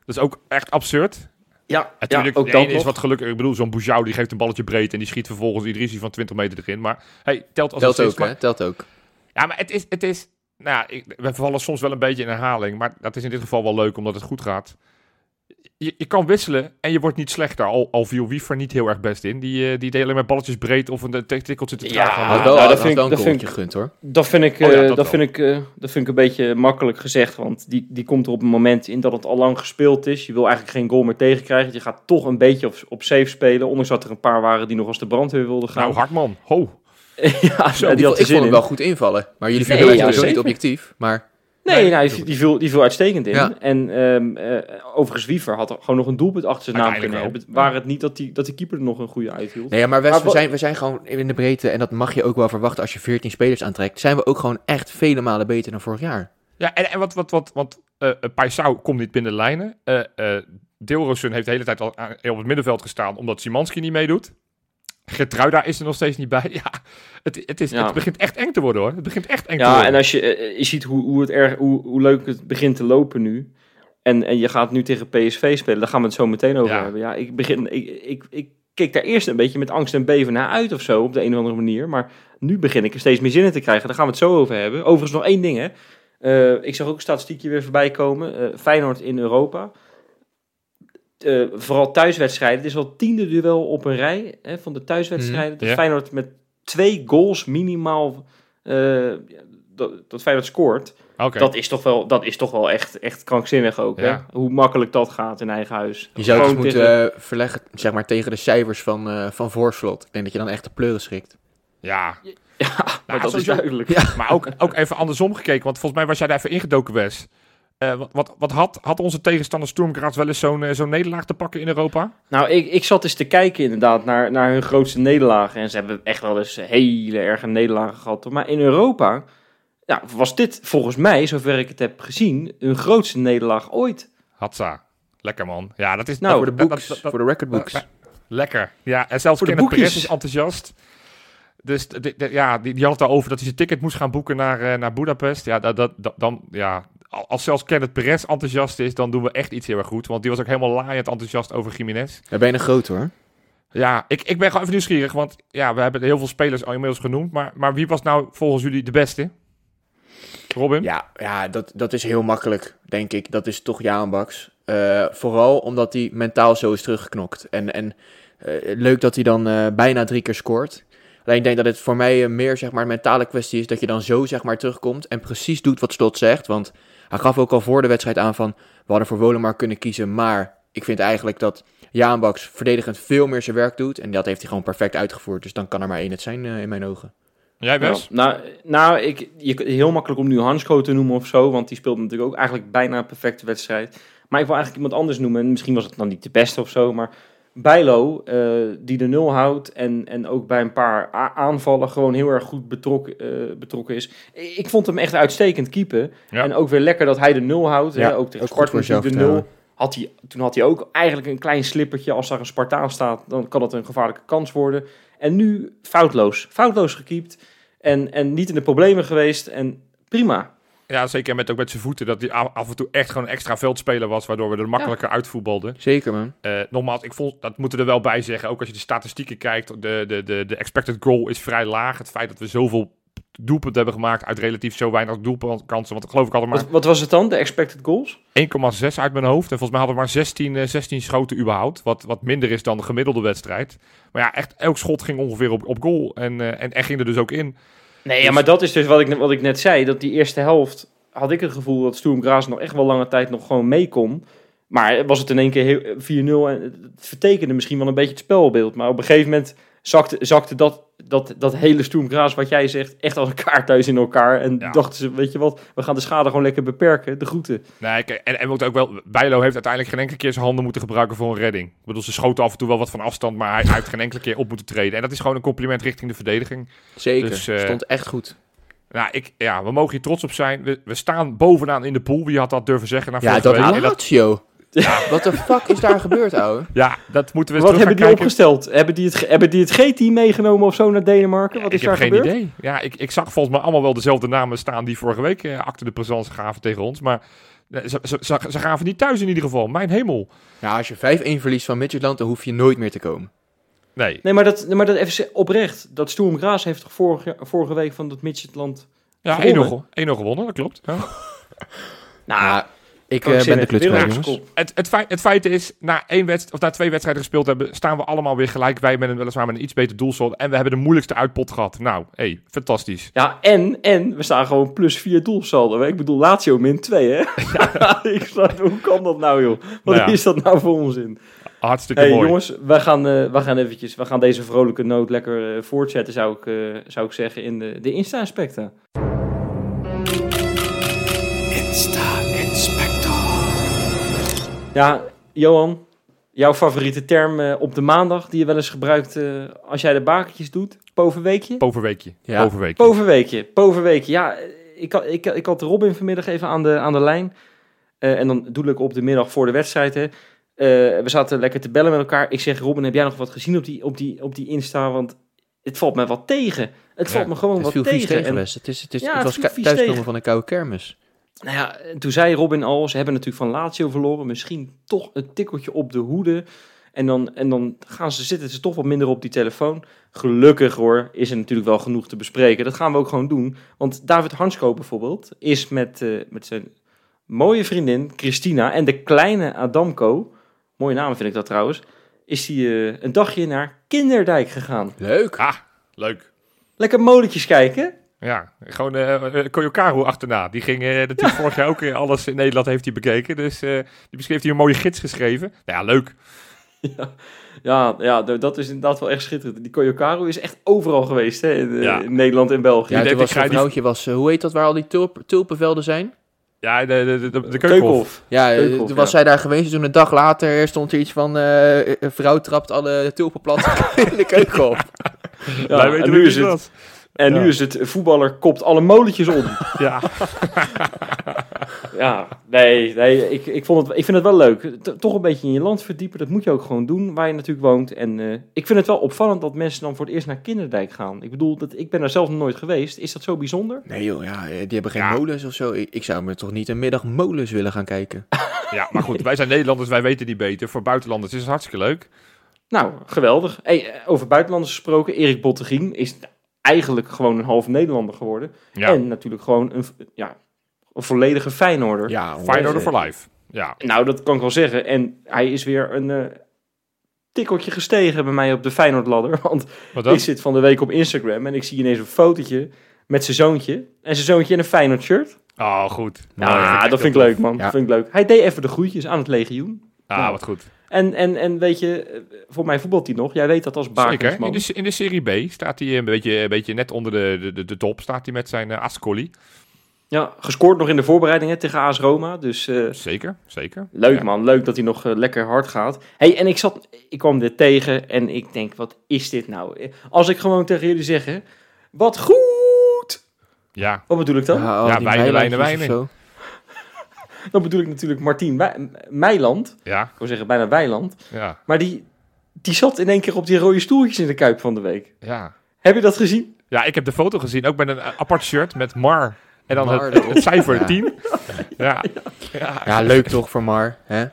Dat is ook echt absurd. Ja, natuurlijk. Ja, ook dat is wat gelukkig. Ik bedoel, zo'n Boujou die geeft een balletje breed en die schiet vervolgens Idrissi van 20 meter erin. Maar hey, telt als telt ook, maar, hè? Telt ook. Ja, maar het is, het is nou, ik, we vallen soms wel een beetje in herhaling, maar dat is in dit geval wel leuk omdat het goed gaat. Je, je kan wisselen en je wordt niet slechter. Al, al viel Wiever niet heel erg best in. Die, eh, die deed alleen maar balletjes breed of een eh, tikkeltje te Ja, traag. Nou, dat vind ik- wel een dat vind gegund hoor. Dat vind ik, Oh ja, eh, dat vind ik, eh, dat vind ik een beetje makkelijk gezegd. Want die, die komt er op een moment in dat het al lang gespeeld is. Je wil eigenlijk geen goal meer tegenkrijgen. Je gaat toch een beetje op, op safe spelen. Ondanks dat er een paar waren die nog als de brandweer wilden gaan. Nou, Hartman, ho. ja, Zo, die ik, had ik zin vond hem wel goed invallen. Maar jullie Nee, vinden mij ja, niet objectief. Maar Nee, Nee, nou, die, viel, die viel uitstekend in. Ja. En ehm, eh, overigens, Wiever had gewoon nog een doelpunt achter zijn naam kunnen hebben. Waar het niet dat die, dat die keeper er nog een goede uithield. Nee, maar Wes, Maar we, zijn, we zijn gewoon in de breedte, en dat mag je ook wel verwachten als je 14 spelers aantrekt, zijn we ook gewoon echt vele malen beter dan vorig jaar. Ja, en, en wat, wat, wat, want eh eh, Paisao komt niet binnen de lijnen. Eh eh Deelrosun heeft de hele tijd al aan- op het middenveld gestaan, omdat Simanski niet meedoet. Gertruida is er nog steeds niet bij. Ja, het, het, is, Ja. het begint echt eng te worden hoor. Het begint echt eng te Ja, worden. en als je, eh, je ziet hoe, hoe, het erg, hoe, hoe leuk het begint te lopen nu. En, en je gaat nu tegen PSV spelen, daar gaan we het zo meteen over Ja. hebben. Ja, ik, begin, ik, ik, ik keek daar eerst een beetje met angst en beven naar uit of zo, op de een of andere manier. Maar nu begin ik er steeds meer zin in te krijgen. Daar gaan we het zo over hebben. Overigens nog één ding, hè. Eh, ik zag ook een statistiekje weer voorbij komen. Eh, Feyenoord in Europa. Eh, vooral thuiswedstrijden. Het is al tiende duel op een rij hè, van de thuiswedstrijden. Dat ja. Feyenoord met twee goals minimaal eh, dat, dat Feyenoord scoort. Dat is toch wel, dat is toch wel echt, echt krankzinnig ook. Hè? Hoe makkelijk dat gaat in eigen huis. Je zou het dus tegen- moeten eh, verleggen zeg maar, tegen de cijfers van, eh van Voorslot. Ik denk dat je dan echt de pleuren schrikt. Ja, Ja, maar dat is duidelijk. maar ook, ook even andersom gekeken, want volgens mij was jij daar even ingedoken, Wes. Eh, wat wat, wat had, had onze tegenstander Sturm Graz wel eens zo'n eh, zo'n nederlaag te pakken in Europa? Nou, ik, ik zat eens te kijken inderdaad naar, naar hun grootste nederlagen. En ze hebben echt wel eens hele erge nederlagen gehad. Maar in Europa ja, was dit volgens mij, zover ik het heb gezien, hun grootste nederlaag ooit. Hatsa. Lekker man. Ja, dat is Nou, voor de dat- boeks, dat- dat- voor de recordbooks. lekker. Ja, en zelfs Voor de Kenneth Perez is enthousiast. Dus ja, die, die had het over dat hij zijn ticket moest gaan boeken naar, eh, naar Budapest. Ja, dat, dat, dat- dan, ja, als zelfs Kenneth Perez enthousiast is, dan doen we echt iets heel erg goed. Want die was ook helemaal laaiend enthousiast over Jiménez. Daar ben je een groot hoor. Ja, ik, ik ben gewoon even nieuwsgierig, want ja, we hebben heel veel spelers al inmiddels genoemd. Maar, maar wie was nou volgens jullie de beste? Robin? Ja, ja dat, dat is heel makkelijk, denk ik. Dat is toch Jaan Baks. Eh, vooral omdat hij mentaal zo is teruggeknokt. En, en eh, leuk dat hij dan eh, bijna drie keer scoort. Alleen ik denk dat het voor mij meer zeg maar, een mentale kwestie is dat je dan zo zeg maar, terugkomt en precies doet wat Slot zegt. Want hij gaf ook al voor de wedstrijd aan van we hadden voor Wollemar kunnen kiezen. Maar ik vind eigenlijk dat Jaan Baks verdedigend veel meer zijn werk doet. En dat heeft hij gewoon perfect uitgevoerd. Dus dan kan er maar één het zijn eh, in mijn ogen. Jij Wes? Ja, nou, nou ik, je, heel makkelijk om nu Hansko te noemen of zo, want die speelde natuurlijk ook eigenlijk bijna een perfecte wedstrijd. Maar ik wil eigenlijk iemand anders noemen, en misschien was het dan niet de beste of zo, maar Bijlo, eh, die de nul houdt en, en ook bij een paar aanvallen gewoon heel erg goed betrokken, eh, betrokken is. Ik vond hem echt uitstekend keeper. Ja. En ook weer lekker dat hij de nul houdt. Ja, hè, ook tegen Sparta de nul. Had hij, toen had hij ook eigenlijk een klein slippertje. Als daar een Spartaan staat, dan kan dat een gevaarlijke kans worden. En nu foutloos. Foutloos gekiept. En, en niet in de problemen geweest. En prima. Ja, zeker met ook met zijn voeten. Dat hij af en toe echt gewoon een extra veldspeler was, waardoor we er makkelijker uitvoetbalden. Zeker man. Eh, nogmaals, ik vond, dat moeten we er wel bij zeggen. Ook als je de statistieken kijkt, de, de, de, de expected goal is vrij laag. Het feit dat we zoveel doelpunten hebben gemaakt uit relatief zo weinig doelpuntenkansen. Want ik geloof ik hadden maar Wat, wat was het dan? De expected goals? 1,6 uit mijn hoofd. En volgens mij hadden we maar 16, eh, 16 schoten überhaupt. Wat, wat minder is dan de gemiddelde wedstrijd. Maar ja, echt elk schot ging ongeveer op, op goal. En, eh, en, en ging er dus ook in. Nee, Dus- ja, maar dat is dus wat ik, wat ik net zei. Dat die eerste helft had ik het gevoel dat Sturm Graz nog echt wel lange tijd nog gewoon mee kon. Maar was het in één keer heel- 4-0 en het vertekende misschien wel een beetje het spelbeeld. Maar op een gegeven moment zakte, zakte dat, dat, dat hele Sturm Graz, wat jij zegt, echt als een kaarthuis in elkaar. En Ja. dachten ze, weet je wat, we gaan de schade gewoon lekker beperken. De groeten. Nee, kijk, en, en moet ook wel, Bijlo heeft uiteindelijk geen enkele keer zijn handen moeten gebruiken voor een redding. Ik bedoel, ze schoten af en toe wel wat van afstand, maar hij, hij heeft geen enkele keer op moeten treden. En dat is gewoon een compliment richting de verdediging. Zeker. Dus, eh, Stond echt goed. Nou, ik, ja, we mogen hier trots op zijn. We, we staan bovenaan in de pool. Wie had dat durven zeggen? Na Ja, dat week? Lazio. Wat de fuck is daar gebeurd, ouwe? ja, dat moeten we wat hebben die kijken. opgesteld? Hebben die, het, hebben die het G-team meegenomen of zo naar Denemarken? Wat ik is daar heb geen idee. Ja, ik, ik zag volgens mij allemaal wel dezelfde namen staan die vorige week eh, achter de présence gaven tegen ons. Maar eh, ze, ze, ze, ze gaven niet thuis in ieder geval. Mijn hemel. Ja, als je 5-1 verliest van Midtjylland, dan hoef je nooit meer te komen. Nee. Nee, maar dat, maar dat even oprecht. Dat Sturm Graz heeft toch vorige, vorige week van dat Midgetland... Ja, 1-0 Gewonnen. ge- 1-0 gewonnen, dat klopt. Ja. Nou, Ja, Ik eh, ben de zeggen, kluts kwijt, Willemse jongens. Het, het, feit, het feit is, na, één wedst, of na twee wedstrijden gespeeld hebben, staan we allemaal weer gelijk. Wij met een, weliswaar met een iets beter doelsaldo. En we hebben de moeilijkste uitpot gehad. Nou, hey, fantastisch. Ja, en, en we staan gewoon plus 4 doelsaldo. Ik bedoel, Lazio min 2, hè? ik snap, hoe kan dat nou, joh? Wat Nou ja. is dat nou voor onzin? Hartstikke hey, mooi. jongens, we gaan, eh, we gaan eventjes, we gaan deze vrolijke noot lekker eh, voortzetten, zou ik, eh, zou ik zeggen, in de, de Insta-aspecten. Ja, Johan, jouw favoriete term eh, op de maandag die je wel eens gebruikt eh, als jij de bakertjes doet? Poverweekje? Poverweekje. Ja. Poverweekje. Poverweekje, Poverweekje. Ja, ik, had- ik, ik had Robin vanmiddag even aan de, aan de lijn. Eh, en dan doe ik op de middag voor de wedstrijd. Hè. Eh, we zaten lekker te bellen met elkaar. Ik zeg, Robin, heb jij nog wat gezien op die, op die, op die Insta? Want het valt me wat tegen. Het valt me gewoon Het wat tegen. tegen, En-. Het, is, het, is, Ja, het het was thuiskomen van een koude kermis. Nou ja, en toen zei Robin al, ze hebben natuurlijk van Lazio verloren. Misschien toch een tikkeltje op de hoede. En dan, en dan gaan ze, zitten ze toch wat minder op die telefoon. Gelukkig hoor, is er natuurlijk wel genoeg te bespreken. Dat gaan we ook gewoon doen. Want David Hansko bijvoorbeeld is met, eh, met zijn mooie vriendin Christina en de kleine Adamko, mooie naam vind ik dat trouwens, is hij eh, een dagje naar Kinderdijk gegaan. Leuk. Ah, leuk. Lekker molletjes kijken. Ja, gewoon eh eh, Koyokaru achterna. Die ging eh, natuurlijk vorig jaar ook eh, alles in Nederland heeft hij bekeken. Dus eh, die heeft hij een mooie gids geschreven. Nou ja, leuk. Ja, ja, ja, dat is inderdaad wel echt schitterend. Die Koyokaru is echt overal geweest hè, in, eh, Ja. in Nederland en België. Ja, denk, toen was die- vrouwtje, was, eh, hoe heet dat, waar al die tulp, tulpenvelden zijn? Ja, de, de, de, Keukenhof. Keukenhof. Ja, eh, Keukenhof, toen was ja. zij daar geweest. Toen een dag later stond er iets van... eh, een vrouw trapt alle tulpen plat in de keuken op. Ja, en nu is het, dat. En nu is het voetballer kopt alle molletjes om. Ja, ja, nee, nee ik, ik, vond het, ik vind het wel leuk. T- toch een beetje in je land verdiepen, dat moet je ook gewoon doen, waar je natuurlijk woont. En eh, ik vind het wel opvallend dat mensen dan voor het eerst naar Kinderdijk gaan. Ik bedoel, dat, ik ben daar zelf nog nooit geweest. Is dat zo bijzonder? Nee joh, ja, eh, die hebben geen Ja. molens of zo. Ik, ik zou me toch niet een middag molens willen gaan kijken. ja, maar goed, wij zijn Nederlanders, wij weten die beter. Voor buitenlanders is het hartstikke leuk. Nou, geweldig. Hey, eh, over buitenlanders gesproken, Erik Bottegien is eigenlijk gewoon een half Nederlander geworden. Ja, En natuurlijk gewoon een, ja, een volledige Feyenoorder. Ja, Feyenoorder for life. Ja, Nou, dat kan ik wel zeggen. En hij is weer een eh tikkeltje gestegen bij mij op de Feyenoordladder. Want ik zit van de week op Instagram en ik zie ineens een fotootje met zijn zoontje. En zijn zoontje in een Feyenoord shirt. Oh, goed. Ja, Mooi. dat vind ik leuk, man. Ja. Dat vind ik leuk. Hij deed even de groetjes aan het legioen. Ah, Nou, wat goed. En, en, en weet je, eh, voor mij voetbalt hij nog. Jij weet dat als Zeker. In Bakensman. de, in de Serie B staat hij een beetje, een beetje net onder de, de, de, top. Staat hij met zijn uh, Ascoli. Ja, gescoord nog in de voorbereidingen tegen AS Roma. Dus eh, Zeker, zeker. leuk Ja. man, leuk dat hij nog eh, lekker hard gaat. hey, en ik, zat, ik kwam dit tegen en ik denk, wat is dit nou? Als ik gewoon tegen jullie zeg, hè, wat goed! Ja, Wat bedoel ik dan? Ja, al Ja, wijnen, wijnen, weilandjes of wijnen. Dan bedoel ik natuurlijk Martien Wij- Meiland. ja, Ik wil zeggen bijna Weiland. ja, Maar die, die zat in één keer op die rode stoeltjes in de Kuip van de week. ja. Heb je dat gezien? Ja, ik heb de foto gezien, ook met een eh, apart shirt met Mar. En dan Mar het, het cijfer Ja. 10. Ja. Ja. Ja, leuk toch voor Mar, hè?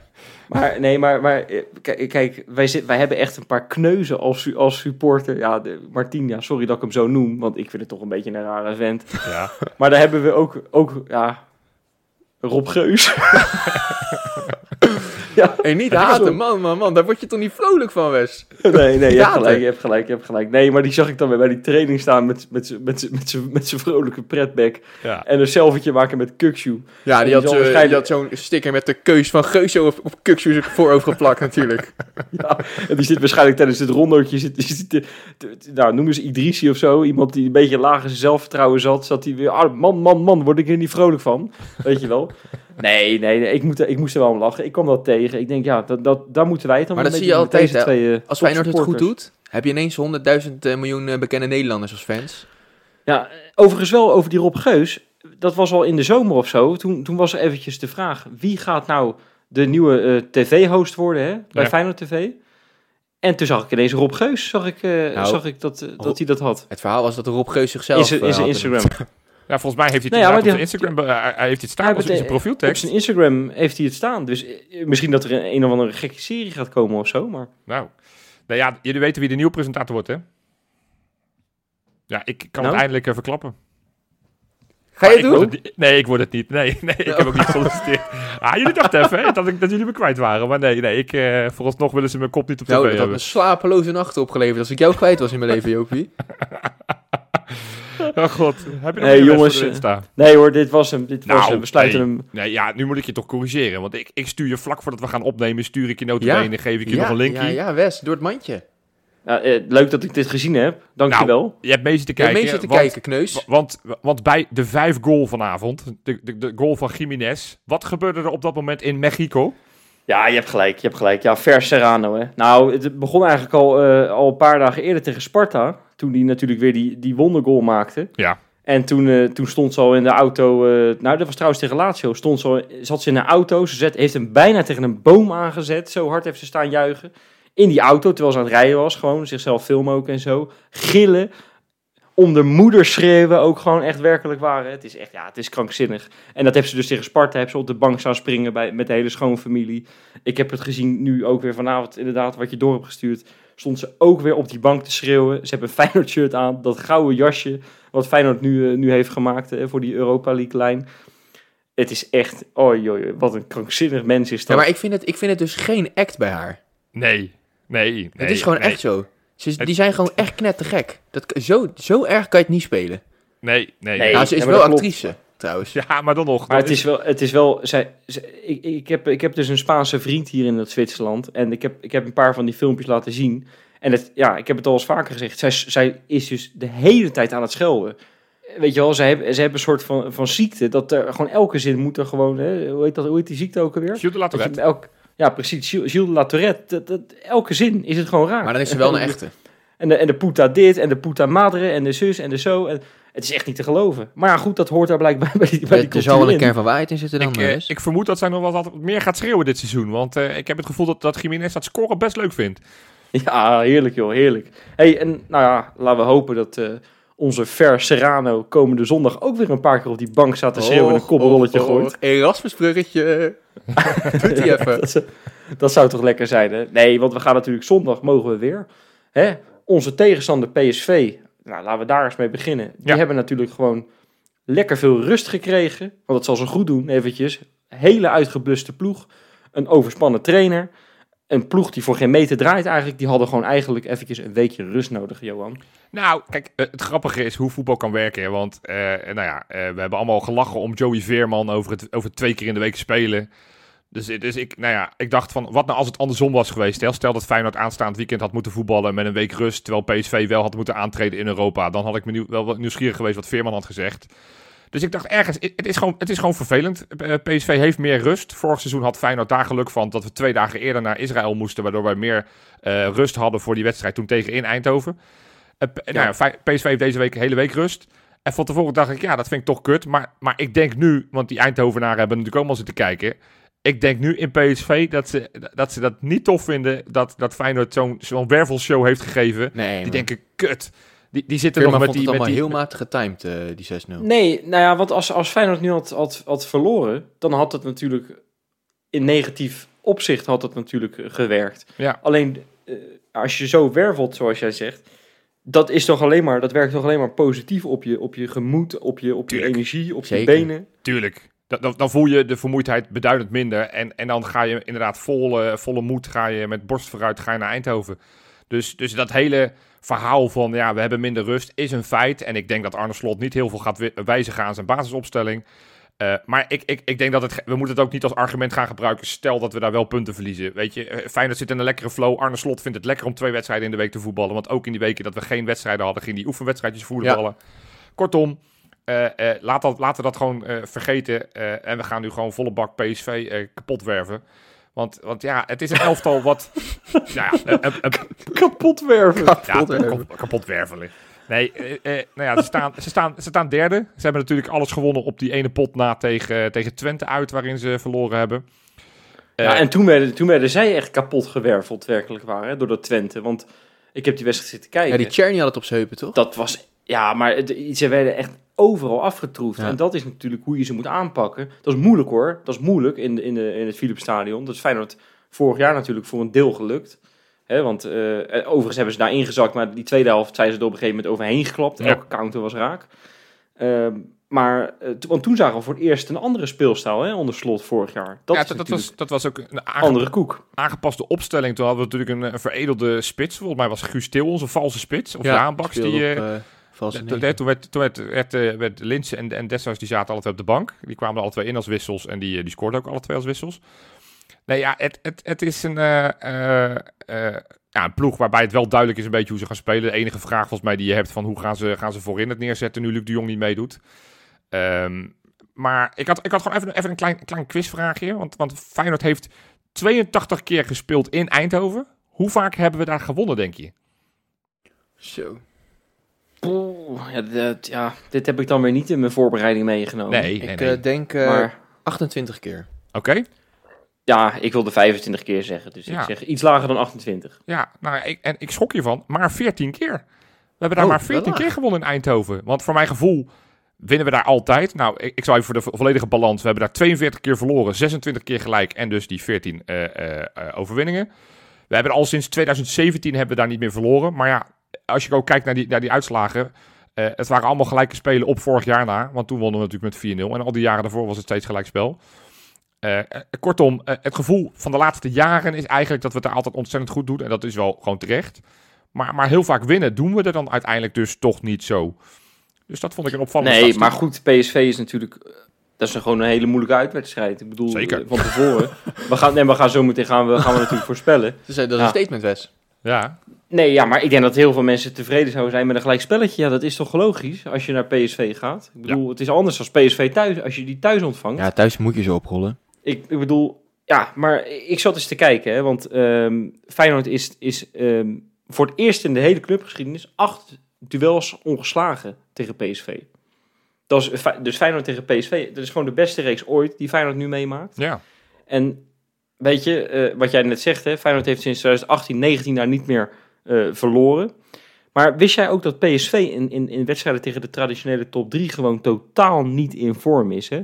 Maar nee, maar, maar eh, kijk, kijk wij, zit, wij hebben echt een paar kneuzen als, su- als supporter. Ja, de, Martien, ja, sorry dat ik hem zo noem, want ik vind het toch een beetje een rare vent. ja. Maar daar hebben we ook, ook ja, Rob Geus. ja, Hey, niet Ja, haten, zo. man, man, man. Daar word je toch niet vrolijk van, Wes? nee, nee, je hebt Ja, gelijk, je hebt gelijk, je hebt gelijk. Nee, maar die zag ik dan weer bij die training staan met, met, z'n- met, met, zijn vrolijke pretback. ja. En een selfietje maken met Kukshoe. Ja, die Die had, waarschijnlijk- die had zo'n sticker met de keus van Geus zo op, op Kukshoes voorhoofd geplakt natuurlijk. Ja, en die zit waarschijnlijk tijdens het rondootje, zit, die zit te- te- te- nou noemen ze Idrissi of zo, iemand die een beetje zijn zelfvertrouwen zat, zat hij weer, ah, man, man, man, word ik er niet vrolijk van, weet je wel. Nee, nee, nee ik, moet, er- ik moest er wel om lachen, ik kwam dat tegen, ik denk ja, dat, dat, daar moeten wij het dan Maar wel dat mee zie je altijd, deze twee, eh, Als Feyenoord het goed doet, heb je ineens 100.000 eh, miljoen eh, bekende Nederlanders als fans. Ja, overigens wel over die Rob Geus, dat was al in de zomer of zo, toen, toen was er eventjes de vraag, wie gaat nou de nieuwe eh, tv-host worden hè, bij Ja. Feyenoord TV? En toen zag ik ineens Rob Geus, zag ik, eh, Nou, zag ik dat, dat hij dat had. Het verhaal was dat Rob Geus zichzelf In zijn in zijn had Instagram. Ja, volgens mij heeft hij het Nou ja, op zijn Instagram, be- hij heeft het staan in zijn bete- Op profieltekst. zijn Instagram heeft hij het staan. Dus eh, misschien dat er een, een of andere gekke serie gaat komen of zo. Maar Nou, nou ja, jullie weten wie de nieuwe presentator wordt, hè? Ja, ik kan Nou? het eindelijk eh, verklappen. Ga je Maar het ik doen? het nee, ik word het niet. Nee, nee ik heb ook niet gesolliciteerd. Ah, jullie dachten even hè, dat, ik, dat jullie me kwijt waren. Maar nee, nee ik, eh, vooralsnog willen ze mijn kop niet op tv Nou, dat had hebben. me slapeloze nachten opgeleverd als ik jou kwijt was in mijn leven, Jopie. Oh god, heb je nog Nee, jongens, jongens, eh, staan? Nee hoor, dit was hem. Dit was Nou, hem. We sluiten nee. hem. Nee, ja, nu moet ik je toch corrigeren. Want ik, ik stuur je vlak voordat we gaan opnemen, stuur ik je Ja. notabene, geef ik je nog een linkje. ja, ja, Wes, door het mandje. Ja, eh, leuk dat ik dit gezien heb. Dankjewel. Je hebt mee zitten Je hebt kijken. mee zitten want, kijken, kneus. Want, want bij de vijf goal vanavond, de, de, de goal van Jiménez, wat gebeurde er op dat moment in Mexico? Ja, je hebt gelijk. Je hebt gelijk. Ja, Ver Serrano. Hè. Nou, het begon eigenlijk al, eh, al een paar dagen eerder tegen Sparta. Toen die natuurlijk weer die, die wondergoal maakte. Ja. En toen, eh, toen stond ze al in de auto. eh, nou, dat was trouwens tegen Lazio. Stond ze al, zat ze in een auto. Ze zet, heeft hem bijna tegen een boom aangezet. Zo hard heeft ze staan juichen. In die auto, terwijl ze aan het rijden was. Gewoon zichzelf filmen ook en zo. Gillen. Om de moeder schreeuwen ook gewoon echt werkelijk waren. Het is echt, ja, het is krankzinnig. En dat heeft ze dus tegen Sparta. Hebben ze op de bank staan springen bij, met de hele schoonfamilie. Ik heb het gezien nu ook weer vanavond, inderdaad, wat je door hebt gestuurd. Stond ze ook weer op die bank te schreeuwen. Ze hebben een Feyenoord shirt aan. Dat gouden jasje wat Feyenoord nu, eh, nu heeft gemaakt eh, voor die Europa League lijn. Het is echt, oi, oi, oi, wat een krankzinnig mens is Ja, dat. maar ik vind, het, ik vind het dus geen act bij haar. Nee, nee. nee het is gewoon nee, echt zo. Ze Het- die zijn gewoon echt knettergek. Dat, zo, zo erg kan je het niet spelen. Nee, nee. Nee. nou, ze is ja, wel klopt. Trouwens. Ja, maar dan nog. Maar het is wel, het is wel zij, zij- ik, ik, heb, ik heb dus een Spaanse vriend hier in het Zwitserland. En ik heb, ik heb een paar van die filmpjes laten zien. En het, ja, ik heb het al eens vaker gezegd. Zij, zij is dus de hele tijd aan het schelden. Weet je wel, zij hebben, ze hebben een soort van, van ziekte. Dat er gewoon elke zin moet er gewoon. Hè, hoe, heet dat, hoe heet die ziekte ook alweer? Gilles de Latourette. elk, ja, precies. Gilles, Gilles de La Tourette. Dat, dat, elke zin is het gewoon raar. Maar dan is ze wel een echte. En de, en de puta dit en de puta madre en de zus en de zo. En het is echt niet te geloven. Maar ja, goed, dat hoort daar blijkbaar bij die, bij die Er zal wel een kern van waarheid in zitten dan, Ik, eh, ik vermoed dat zij nog wel wat meer gaat schreeuwen dit seizoen. Want eh, ik heb het gevoel dat, dat Jiménez dat scoren best leuk vindt. Ja, heerlijk joh, heerlijk. hey, en nou ja, laten we hopen dat eh, onze Ver Serrano komende zondag ook weer een paar keer op die bank staat te schreeuwen en een koppenrolletje gooit. Erasmus-bruggetje. Doet hij even. dat, zou- dat zou toch lekker zijn, hè? Nee, want we gaan natuurlijk zondag, mogen we weer. Hè? Onze tegenstander PSV, nou, laten we daar eens mee beginnen. Die Ja. hebben natuurlijk gewoon lekker veel rust gekregen. Want dat zal ze goed doen, eventjes. Hele uitgebluste ploeg. Een overspannen trainer. Een ploeg die voor geen meter draait eigenlijk. Die hadden gewoon eigenlijk eventjes een weekje rust nodig, Johan. Nou, kijk, eh, het grappige is hoe voetbal kan werken. Want, eh, nou ja, eh, we hebben allemaal gelachen om Joey Veerman over het over twee keer in de week spelen. Dus, dus ik, nou ja, ik dacht van, wat nou als het andersom was geweest? Hè? Stel dat Feyenoord aanstaand weekend had moeten voetballen met een week rust, terwijl PSV wel had moeten aantreden in Europa. Dan had ik me nieuw, wel wat nieuwsgierig geweest wat Veerman had gezegd. Dus ik dacht ergens, het is gewoon, het is gewoon vervelend. Eh, PSV heeft meer rust. Vorig seizoen had Feyenoord daar geluk van dat we twee dagen eerder naar Israël moesten, waardoor wij meer eh, rust hadden voor die wedstrijd toen tegen in Eindhoven. Eh, Nou ja, PSV heeft deze week een hele week rust. En van tevoren dacht ik, ja, dat vind ik toch kut. Maar, maar ik denk nu, want die Eindhovenaren hebben natuurlijk ook al zitten kijken. Ik denk nu in PSV dat ze dat, ze dat niet tof vinden dat, dat Feyenoord zo'n zo'n wervelshow heeft gegeven. Nee, Die man. denken, kut. Die, die zitten Veerman nog met vond die... het Met allemaal die heel matig getimed, eh, die 6-0. Nee, nou ja, want als, als Feyenoord nu had, had, had verloren, dan had het natuurlijk in negatief opzicht had het natuurlijk gewerkt. Ja. Alleen eh, als je zo wervelt, zoals jij zegt, dat is toch alleen maar, dat werkt toch alleen maar positief op je, op je gemoed, op je, op je Tuurlijk. energie, op Zeker. je benen. Tuurlijk. Dan, dan, voel je de vermoeidheid beduidend minder. En, en dan ga je inderdaad vol, volle moed ga je met borst vooruit ga je naar Eindhoven. Dus, dus dat hele verhaal van ja, we hebben minder rust is een feit. En ik denk dat Arne Slot niet heel veel gaat wi- wijzigen aan zijn basisopstelling. Eh, maar ik, ik, ik denk dat het, we moeten het ook niet als argument gaan gebruiken. Stel dat we daar wel punten verliezen. Weet je, eh, Feyenoord zit in een lekkere flow. Arne Slot vindt het lekker om twee wedstrijden in de week te voetballen. Want ook in die weken dat we geen wedstrijden hadden, ging die oefenwedstrijdjes voetballen. Kortom, laat dat, laten we dat gewoon eh, vergeten. eh, en we gaan nu gewoon volle bak PSV eh, kapot werven. Want, want ja, het is een elftal wat... nou ja, een, Kapot werven. ja, Kapot werven. kapot, kapot wervelen. Nee, eh, eh, nou ja, ze staan, ze, staan, ze staan derde. Ze hebben natuurlijk alles gewonnen op die ene pot na tegen, tegen Twente uit, waarin ze verloren hebben. Ja, Eh, en toen werden, toen werden zij echt kapot gewerveld, werkelijk waar, hè, door dat Twente. Want ik heb die wedstrijd zitten kijken. Ja, die Cherny had het op zijn heupen, toch? Dat was, ja, maar ze werden echt overal afgetroefd. Ja. En dat is natuurlijk hoe je ze moet aanpakken. Dat is moeilijk hoor. Dat is moeilijk in, de, in, de, in het Philipsstadion. Dat is Feyenoord vorig jaar natuurlijk voor een deel gelukt. Hè, want eh, overigens hebben ze daar ingezakt, maar die tweede helft zijn ze er op een gegeven moment overheen geklapt. Ja. Elke counter was raak. Ehm, maar, eh, want toen zagen we voor het eerst een andere speelstijl hè, onder slot vorig jaar. Dat ja, is dat, dat, was, dat was ook een andere koek. aangepaste opstelling. Toen hadden we natuurlijk een, een veredelde spits. Volgens mij was Guus Til onze valse spits. Of Ja, Jaan Baks. speelde Die, op, eh, toen, werd, toen werd, werd, eh, werd en, en Dessers, die zaten alle twee op de bank. Die kwamen er alle twee in als wissels. En die, eh, die scoorden ook alle twee als wissels. Nee, ja, het, het, het is een, eh, eh, eh, ja, een ploeg waarbij het wel duidelijk is een beetje hoe ze gaan spelen. De enige vraag volgens mij die je hebt van hoe gaan ze, gaan ze voorin het neerzetten nu Luc de Jong niet meedoet. Ehm, maar ik had, ik had gewoon even, even een klein, klein quizvraagje. Want, want Feyenoord heeft 82 keer gespeeld in Eindhoven. Hoe vaak hebben we daar gewonnen, denk je? Zo. Poeh, ja, dat- ja, dit heb ik dan weer niet in mijn voorbereiding meegenomen. Nee, Ik nee, eh, denk eh, Maar 28 keer. Oké. ja, ik wilde 25 keer zeggen. Dus Ja. ik zeg iets lager dan 28. Ja, nou, ik, en ik schrok hiervan. Maar 14 keer. We hebben daar Oh, maar wel 14 laag. keer gewonnen in Eindhoven. Want voor mijn gevoel winnen we daar altijd. Nou, ik, ik zou even voor de vo- volledige balans. We hebben daar 42 keer verloren, 26 keer gelijk en dus die 14 eh, eh, eh, overwinningen. We hebben al sinds 2017 hebben we daar niet meer verloren. Maar ja, als je ook kijkt naar die, naar die uitslagen. eh, het waren allemaal gelijke spelen op vorig jaar na. Want toen wonnen we natuurlijk met 4-0. En al die jaren daarvoor was het steeds gelijk spel. Eh, eh, kortom, het gevoel van de laatste jaren is eigenlijk dat we het daar altijd ontzettend goed doen. En dat is wel gewoon terecht. Maar, maar heel vaak winnen doen we er dan uiteindelijk dus toch niet zo. Dus dat vond ik een opvallende Nee, statistiek. maar goed, PSV is natuurlijk... Dat is een gewoon een hele moeilijke uitwedstrijd. Ik bedoel, Zeker. van tevoren. we, gaan, nee, we gaan zo meteen gaan we, gaan we natuurlijk voorspellen. Dus eh, dat is Ja. een statement, Wes. Ja, Nee, ja, maar ik denk dat heel veel mensen tevreden zouden zijn met een gelijk spelletje. Ja, dat is toch logisch als je naar PSV gaat. Ik bedoel, het is anders als PSV thuis, als je die thuis ontvangt. Ja, thuis moet je ze oprollen. Ik, ik bedoel, ja, maar ik zat eens te kijken, hè, want ehm, Feyenoord is, is ehm, voor het eerst in de hele clubgeschiedenis acht duels ongeslagen tegen PSV. Dat is, dus Feyenoord tegen PSV, dat is gewoon de beste reeks ooit die Feyenoord nu meemaakt. ja. En weet je, eh, wat jij net zegt, hè, Feyenoord heeft sinds 2018, 19 daar niet meer eh, verloren. Maar wist jij ook dat PSV in, in, in wedstrijden tegen de traditionele top 3 gewoon totaal niet in vorm is? Hè?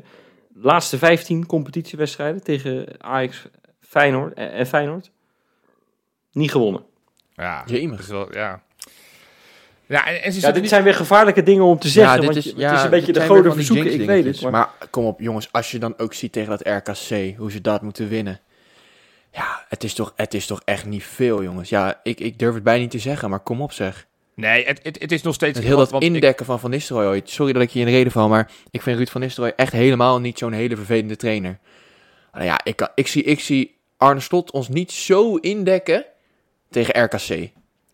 Laatste 15 competitiewedstrijden tegen Ajax Feyenoord, en, en Feyenoord. Niet gewonnen. ja. Jemig. Dat is wel, ja. Ja, en, en ze Ja, zitten dit niet... zijn weer gevaarlijke dingen om te zeggen. dit want is, ja, het is een beetje de goden verzoeken, ik weet het. Maar kom op, jongens, als je dan ook ziet tegen dat RKC, hoe ze dat moeten winnen. Ja, het is toch, het is toch echt niet veel, jongens. Ja, ik, ik durf het bijna niet te zeggen, maar kom op zeg. Nee, het, het, het is nog steeds... Met heel dat ik- indekken van Van Nistelrooy ooit. Sorry dat ik je in de reden val, maar ik vind Ruud van Nistelrooy echt helemaal niet zo'n hele vervelende trainer. Nou ja, ik, ik, zie, ik zie Arne Slot ons niet zo indekken tegen RKC.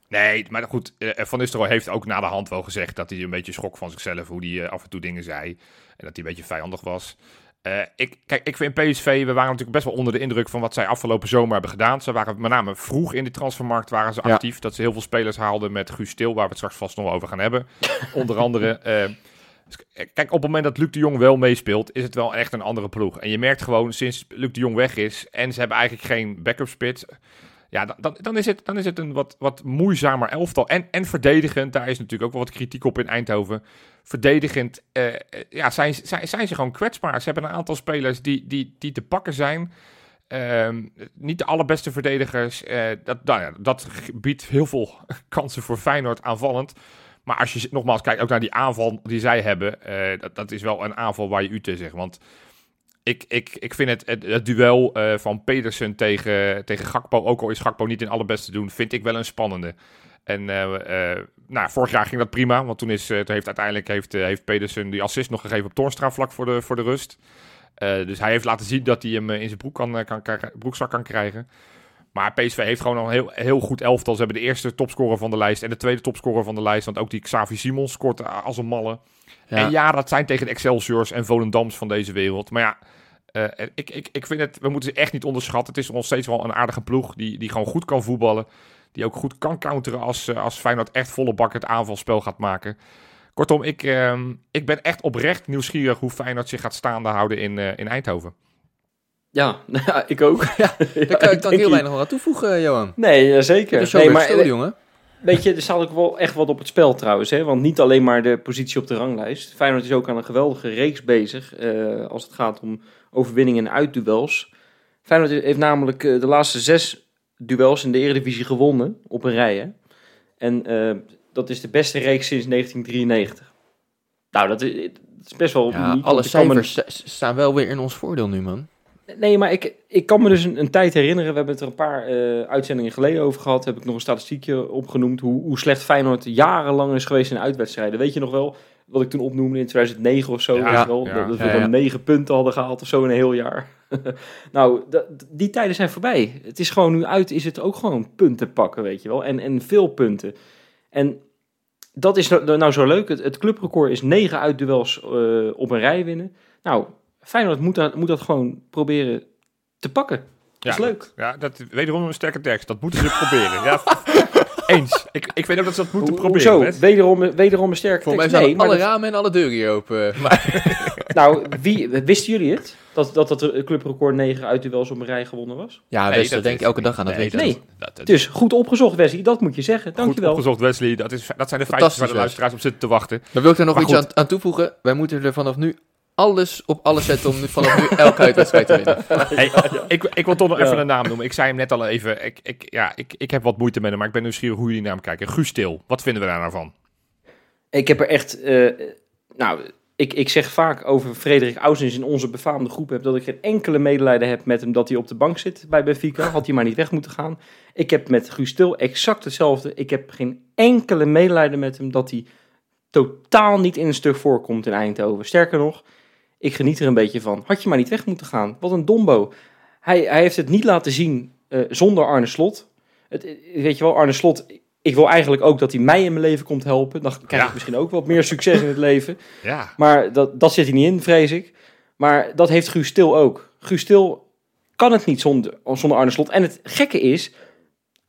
Nee, maar goed, eh, Van Nistelrooy heeft ook na de hand wel gezegd dat hij een beetje schrok van zichzelf, hoe hij eh, af en toe dingen zei. En dat hij een beetje vijandig was. Eh, ik, kijk, ik vind PSV, we waren natuurlijk best wel onder de indruk van wat zij afgelopen zomer hebben gedaan. Ze waren met name vroeg in de transfermarkt waren ze Ja. actief. Dat ze heel veel spelers haalden met Guus Stil, waar we het straks vast nog over gaan hebben. Onder andere. eh, kijk, op het moment dat Luc de Jong wel meespeelt, is het wel echt een andere ploeg. En je merkt gewoon sinds Luc de Jong weg is en ze hebben eigenlijk geen backup spits. Ja, dan, dan, is het, dan is het een wat, wat moeizamer elftal. En, en verdedigend, daar is natuurlijk ook wel wat kritiek op in Eindhoven. Verdedigend eh, eh, ja, zijn, zijn, zijn ze gewoon kwetsbaar. Ze hebben een aantal spelers die, die, die te pakken zijn. Ehm, niet de allerbeste verdedigers. eh, dat, nou ja, dat biedt heel veel kansen voor Feyenoord aanvallend. Maar als je nogmaals kijkt ook naar die aanval die zij hebben. dat, dat is wel een aanval waar je u te zegt. Want ik, ik, ik vind het, het, duel eh, van Pedersen tegen, tegen Gakpo, ook al is Gakpo niet in allerbeste doen, vind ik wel een spannende. En eh, eh, nou, vorig jaar ging dat prima, want toen, is, toen heeft uiteindelijk heeft, heeft Pedersen die assist nog gegeven op Toornstra vlak voor de, voor de rust. Dus hij heeft laten zien dat hij hem in zijn broek kan, kan, broekzak kan krijgen. Maar PSV heeft gewoon al een heel, heel goed elftal. Ze hebben de eerste topscorer van de lijst en de tweede topscorer van de lijst. Want ook die Xavi Simons scoort als een malle. En ja, dat zijn tegen de Excelsiors en Volendams van deze wereld. Maar ja, eh, ik, ik, ik vind het, we moeten ze echt niet onderschatten. Het is nog steeds wel een aardige ploeg die, die gewoon goed kan voetballen. Die ook goed kan counteren als, eh, als Feyenoord echt volle bak het aanvalspel gaat maken. Kortom, ik, ehm, ik ben echt oprecht nieuwsgierig hoe Feyenoord zich gaat staande houden in, eh, in Eindhoven. ja, ik ook. Ja, Daar kan ik dan heel weinig aan toevoegen, Johan. Nee, ja, zeker. Dat is zo nee, maar, gestolen, jongen. Weet je, er staat ook wel echt wat op het spel trouwens. Hè? Want niet alleen maar de positie op de ranglijst. Feyenoord is ook aan een geweldige reeks bezig. eh, als het gaat om overwinningen en uitduels. Feyenoord heeft namelijk eh, de laatste zes duels in de Eredivisie gewonnen. Op een rij. Hè? En eh, dat is de beste reeks sinds 1993. Nou, dat is, is best wel Ja, alle cijfers sta- staan wel weer in ons voordeel nu, man. Nee, maar ik, ik kan me dus een, een tijd herinneren. We hebben het er een paar eh, uitzendingen geleden over gehad. Heb ik nog een statistiekje opgenoemd. Hoe, hoe slecht Feyenoord jarenlang is geweest in uitwedstrijden. Weet je nog wel wat ik toen opnoemde in 2009 of zo? Ja, weet je wel? ja. dat, dat we dan ja. negen punten hadden gehaald of zo in een heel jaar. nou, die tijden zijn voorbij. Het is gewoon nu uit, is het ook gewoon punten pakken, weet je wel. En, en veel punten. En dat is nou, nou zo leuk. Het, het clubrecord is negen uitduels eh op een rij winnen. Nou, Feyenoord moet dat, moet dat gewoon proberen te pakken. Dat is leuk. Ja, dat wederom een sterke tekst. Dat moeten ze proberen. Ja, eens. Ik, ik weet ook dat ze dat moeten proberen. Wes. Wederom, wederom een sterke mij tekst. Nee, maar alle dat- ramen en alle deuren hier open. Maar, nou, wie, wisten jullie het? Dat dat, dat het clubrecord negen uitduels op een rij gewonnen was? ja, Nee, Wes, dat denk ik elke dag aan, dat nee, weet je. dat- Nee. dat- dat- Dus goed opgezocht, Wesley. Dat moet je zeggen. Goed Dankjewel. opgezocht, Wesley. Dat, is, dat zijn de feitjes waar de luisteraars op zitten te wachten. Dan wil ik er nog Maar iets goed. aan, aan toevoegen. Wij moeten er vanaf nu alles op alles zetten om vanaf nu elke uitwedstrijd te winnen. Hey, ik, ik wil toch nog Ja. even een naam noemen. Ik zei hem net al even. Ik, ik, ja, ik, ik heb wat moeite met hem, maar ik ben nieuwsgierig hoe jullie naar hem kijken. Guus Til, wat vinden we daar nou van? Ik heb er echt... eh, nou, ik, ik zeg vaak over Frederik Ausens in onze befaamde groep... Heb, dat ik geen enkele medelijden heb met hem dat hij op de bank zit bij Benfica. Had hij maar niet weg moeten gaan. Ik heb met Guus Til exact hetzelfde. Ik heb geen enkele medelijden met hem dat hij totaal niet in een stuk voorkomt in Eindhoven. Sterker nog, ik geniet er een beetje van. Had je maar niet weg moeten gaan. Wat een dombo. Hij, hij heeft het niet laten zien eh, zonder Arne Slot. Het, eh, weet je wel, Arne Slot... Ik wil eigenlijk ook dat hij mij in mijn leven komt helpen. Dan krijg ik misschien ook wat meer succes in het leven. Ja, Maar dat, dat zit hij niet in, vrees ik. Maar dat heeft Guus Til ook. Guus Til kan het niet zonder, zonder Arne Slot. En het gekke is,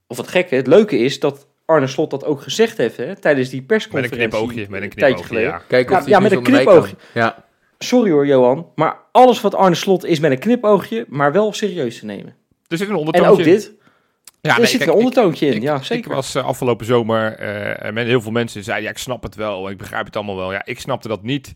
of het gekke, het leuke is dat Arne Slot dat ook gezegd heeft hè, tijdens die met een persconferentie. knipoogje. Met een knipoogje, geleden. ja. Kijk of Ja, ja, met een knipoogje. Ja, Sorry hoor, Johan. Maar alles wat Arne Slot is met een knipoogje, maar wel serieus te nemen. Er zit een En ondertoontje ook in. dit. Ja, er nee, zit kijk, een ik- ondertoontje in. Ik, ja, ik zeker. was eh, afgelopen zomer eh, en met heel veel mensen zeiden, ja, ik snap het wel, ik begrijp het allemaal wel. Ja, ik snapte dat niet.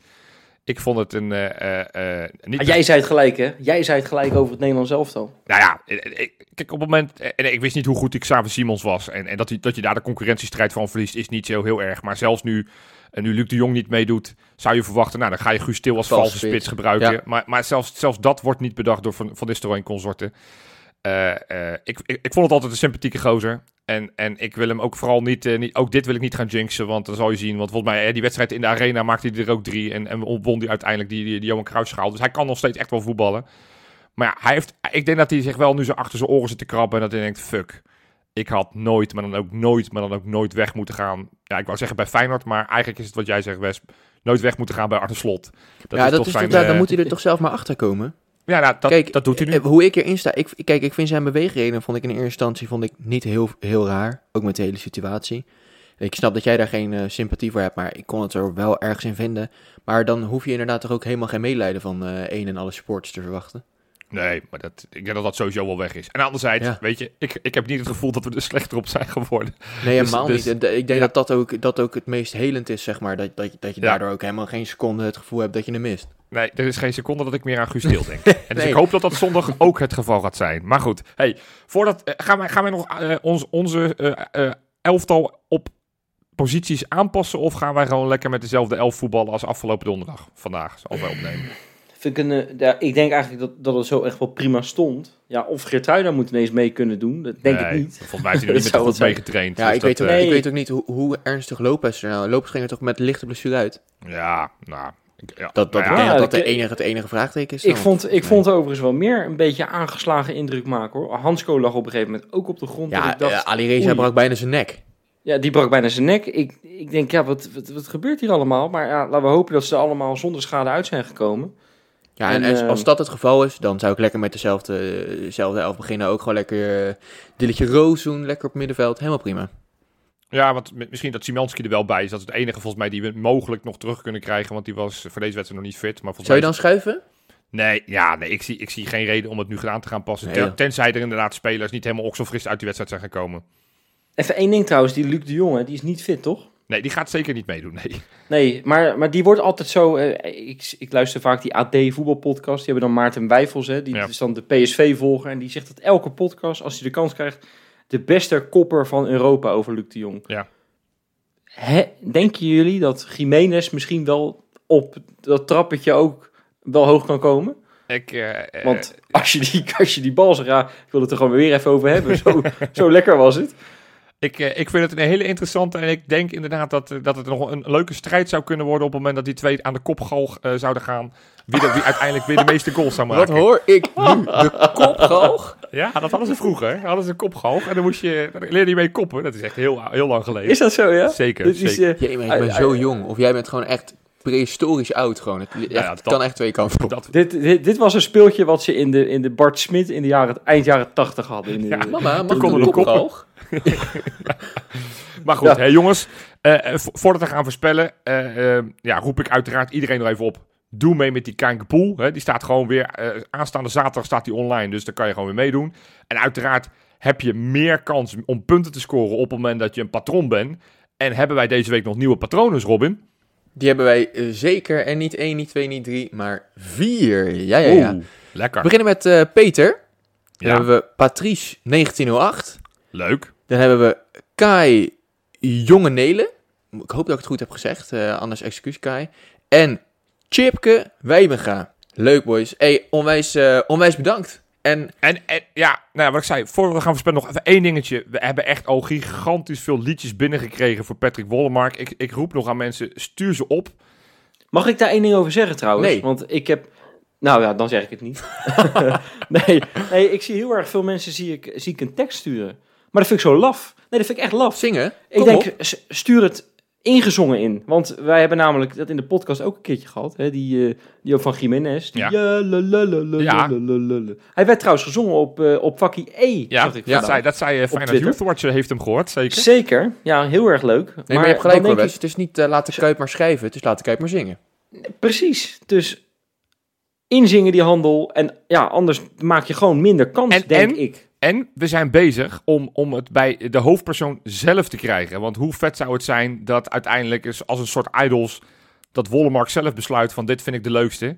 Ik vond het een... eh, niet Maar jij zei het gelijk, hè? Jij zei het gelijk over het Nederlands elftal. Nou ja, ik- ik- kijk, op het moment... En ik wist niet hoe goed die Xavier Simons was. En, en dat, hij, dat je daar de concurrentiestrijd van verliest, is niet zo heel erg. Maar zelfs nu, en nu Luc de Jong niet meedoet, zou je verwachten... Nou, dan ga je Guus Til als Valse spits, spits. gebruiken. Ja. Maar, maar zelfs, zelfs dat wordt niet bedacht door Van, van Nistelrooy en consorten. Eh, eh, ik, ik, ik vond het altijd een sympathieke gozer. En, en ik wil hem ook vooral niet, eh, niet... Ook dit wil ik niet gaan jinxen, want dan zal je zien... Want volgens mij, die wedstrijd in de arena maakte hij er ook drie. En, en won hij uiteindelijk die, die, die Johan Cruijffschaal. Dus hij kan nog steeds echt wel voetballen. Maar ja, hij heeft, ik denk dat hij zich wel nu zo achter zijn oren zit te krabben. En dat hij denkt, fuck. Ik had nooit, maar dan ook nooit, maar dan ook nooit weg moeten gaan. Ja, ik wou zeggen bij Feyenoord, maar eigenlijk is het wat jij zegt, Wes. Nooit weg moeten gaan bij Arne Slot. Dat ja is dat toch is zijn... dan eh, moet hij er toch zelf maar achter komen. Ja, nou, dat, Kijk, dat doet hij nu. eh, Hoe ik erin sta, ik, kijk, ik vind zijn beweegreden vond ik in eerste instantie vond ik niet heel, heel raar. Ook met de hele situatie. Ik snap dat jij daar geen eh, sympathie voor hebt, maar ik kon het er wel ergens in vinden. Maar dan hoef je inderdaad toch ook helemaal geen medelijden van eh één en alle supporters te verwachten. Nee, maar dat, ik denk dat dat sowieso wel weg is. En anderzijds, Ja. weet je, ik, ik heb niet het gevoel dat we er slechter op zijn geworden. Nee, Dus- helemaal dus- niet. En Ik denk ja. dat dat ook, dat ook het meest helend is, zeg maar. Dat, dat, dat je Ja. daardoor ook helemaal geen seconde het gevoel hebt dat je hem mist. Nee, er is geen seconde dat ik meer aan Guus Til denk. En dus ik hoop dat dat zondag ook het geval gaat zijn. Maar goed, hey, voordat, eh, gaan, wij, gaan wij nog eh, ons, onze eh, elftal op posities aanpassen? Of gaan wij gewoon lekker met dezelfde elf voetballen als afgelopen donderdag? Vandaag, zoals wij opnemen. Vind ik, een, ja, ik denk eigenlijk dat, dat het zo echt wel prima stond. Ja, of Geertruida moet ineens mee kunnen doen. Dat denk Nee, ik niet. Volgens mij is hij er Dat niet met zou de wat groep mee zijn. getraind. Ja, dus ik, dat, weet ook, eh, Nee. ik weet ook niet hoe, hoe ernstig Lopez er nou... Lopez ging er toch met lichte blessure uit? Ja, nou... ik- Ja, Dat, dat, ja, dat de enige, het enige vraagteken is. Ik vond, ik Nee. vond overigens wel meer een beetje aangeslagen indruk maken hoor. Hansko lag op een gegeven moment ook op de grond. Ja, ik dacht, eh, Ali Reza oei. brak bijna zijn nek. ja, die brak bijna zijn nek. Ik, ik denk, ja, wat, wat, wat gebeurt hier allemaal? Maar ja, laten we hopen dat ze allemaal zonder schade uit zijn gekomen. Ja, en, En, en eh, als dat het geval is, dan zou ik lekker met dezelfde, eh, dezelfde elf beginnen. Ook gewoon lekker uh, Dilletje Roos doen, lekker op middenveld. Helemaal prima. Ja, want mi- misschien dat Simanski er wel bij is. Dat is het enige volgens mij die we mogelijk nog terug kunnen krijgen. Want die was voor deze wedstrijd nog niet fit. Maar volgens Zou je dan schuiven? Nee, ja, nee ik, zie, ik zie geen reden om het nu aan te gaan passen. Nee, Ten- joh. tenzij er inderdaad spelers niet helemaal okselfris uit die wedstrijd zijn gekomen. Even één ding trouwens, die Luc de Jong, hè, die is niet fit, toch? Nee, die gaat zeker niet meedoen. Nee. Nee, maar, maar die wordt altijd zo... eh, ik, ik luister vaak die AD voetbalpodcast. Die hebben dan Maarten Wijfels, hè, die Ja. is dan de PSV-volger. En die zegt dat elke podcast, als hij de kans krijgt... de beste kopper van Europa over Luc de Jong. Ja. Hè, denken jullie dat Jiménez misschien wel op dat trappetje ook wel hoog kan komen? Ik, eh, eh, Want als je die, als je die bal zegt, ik wil het er gewoon weer even over hebben. Zo, zo lekker was het. Ik, eh, ik vind het een hele interessante en ik denk inderdaad dat, eh, dat het nog een leuke strijd zou kunnen worden op het moment dat die twee aan de kopgalg eh, zouden gaan. Wie, de- wie uiteindelijk weer de meeste goals zou Wat maken. hoor ik nu? De kopgalg? Ja, dat hadden ze vroeger. Hadden ze een kopgalg en dan moest je, dan leerde je mee koppen. Dat is echt heel, heel lang geleden. Is dat zo, ja? Zeker, Dit is, zeker. Jee, maar ik ben zo jong. Of jij bent gewoon echt prehistorisch oud gewoon. Het, echt, ja, dat- kan echt twee kanten op. Dat, dit, dit, dit was een speeltje wat ze in de, in de Bart Smit in de jaren, eind jaren 80 hadden. In de, Ja, Mama, mag konden ik nog een kopgalg? maar goed, Ja. hè, jongens. vo- voordat we gaan voorspellen, eh, ja, roep ik uiteraard iedereen nog even op. Doe mee met die Kijkenpool. Hè. Die staat gewoon weer, aanstaande zaterdag staat die online. Dus daar kan je gewoon weer meedoen. En uiteraard heb je meer kans om punten te scoren op het moment dat je een patroon bent. En hebben wij deze week nog nieuwe patronen, Robin? Die hebben wij eh, zeker. En niet één, niet twee, niet drie, maar vier. Ja, ja, ja. Oeh, lekker. We beginnen met eh, Peter. Dan Ja, hebben we Patrice 1908. leuk. Dan hebben we Kai Jongenelen. Ik hoop dat ik het goed heb gezegd. eh, anders excuus Kai. En Chipke Wijbenga. Leuk boys. Hey, onwijs, onwijs bedankt. En En, en ja, nou, wat ik zei, voor we gaan voorspellen nog even één dingetje. We hebben echt al gigantisch veel liedjes binnengekregen voor Patrick Wollemark. Ik, ik roep nog aan mensen, stuur ze op. Mag ik daar één ding over zeggen trouwens? Nee. Want ik heb... Nou ja, dan zeg ik het niet. nee, nee, ik zie heel erg veel mensen zie ik, zie ik een tekst sturen. Maar dat vind ik zo laf. Nee, dat vind ik echt laf. zingen. Ik Kom denk, op. stuur het ingezongen in. Want wij hebben namelijk dat in de podcast ook een keertje gehad. Hè? Die, eh, die ook van Jiménez. Die Ja. ja. Ja. Hij werd trouwens gezongen op, eh op vakkie E. Ja, ik dat vandaag. zei, dat zei uh, Feyenoord. Youth Watcher heeft hem gehoord, zeker. Zeker. Ja, heel erg leuk. Nee, maar, je hebt gelijk denk. Het is niet eh, laten Kuip maar schrijven. Het is laten Kuip maar zingen. Precies. Dus inzingen die handel. En ja, anders maak je gewoon minder kans, En- denk en? ik. En we zijn bezig om, om het bij de hoofdpersoon zelf te krijgen. Want hoe vet zou het zijn dat uiteindelijk is als een soort idols... dat Wollemark zelf besluit van dit vind ik de leukste.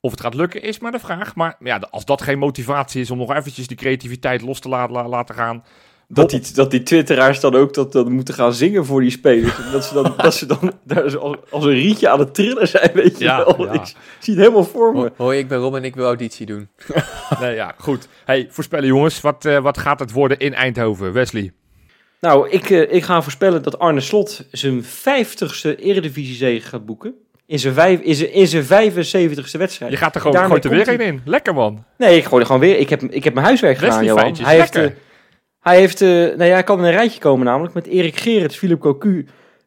Of het gaat lukken is maar de vraag. Maar ja, als dat geen motivatie is om nog eventjes die creativiteit los te laten, la- laten gaan... Dat die, dat die twitteraars dan ook dat, dat moeten gaan zingen voor die spelers. En dat ze dan, dat ze dan daar als, als een rietje aan het trillen zijn, weet je Ja, wel. ja. Ik zie het helemaal voor me. Ho- Hoi, ik ben Rob en ik wil auditie doen. Nee, ja, goed. Hey, voorspellen jongens. Wat, eh, wat gaat het worden in Eindhoven? Wesley? Nou, ik, eh, ik ga voorspellen dat Arne Slot zijn 50ste Eredivisie-zege gaat boeken. In zijn, vijf, in zijn, in zijn 75ste wedstrijd. Je gaat er gewoon Daarmee er weer één in. Lekker man. Nee, ik gooi er gewoon weer. Ik heb, ik heb mijn huiswerk gedaan, Johan. Hij heeft. Hij heeft, eh, nou ja, hij kan in een rijtje komen namelijk met Erik Gerrits, Philip Cocu,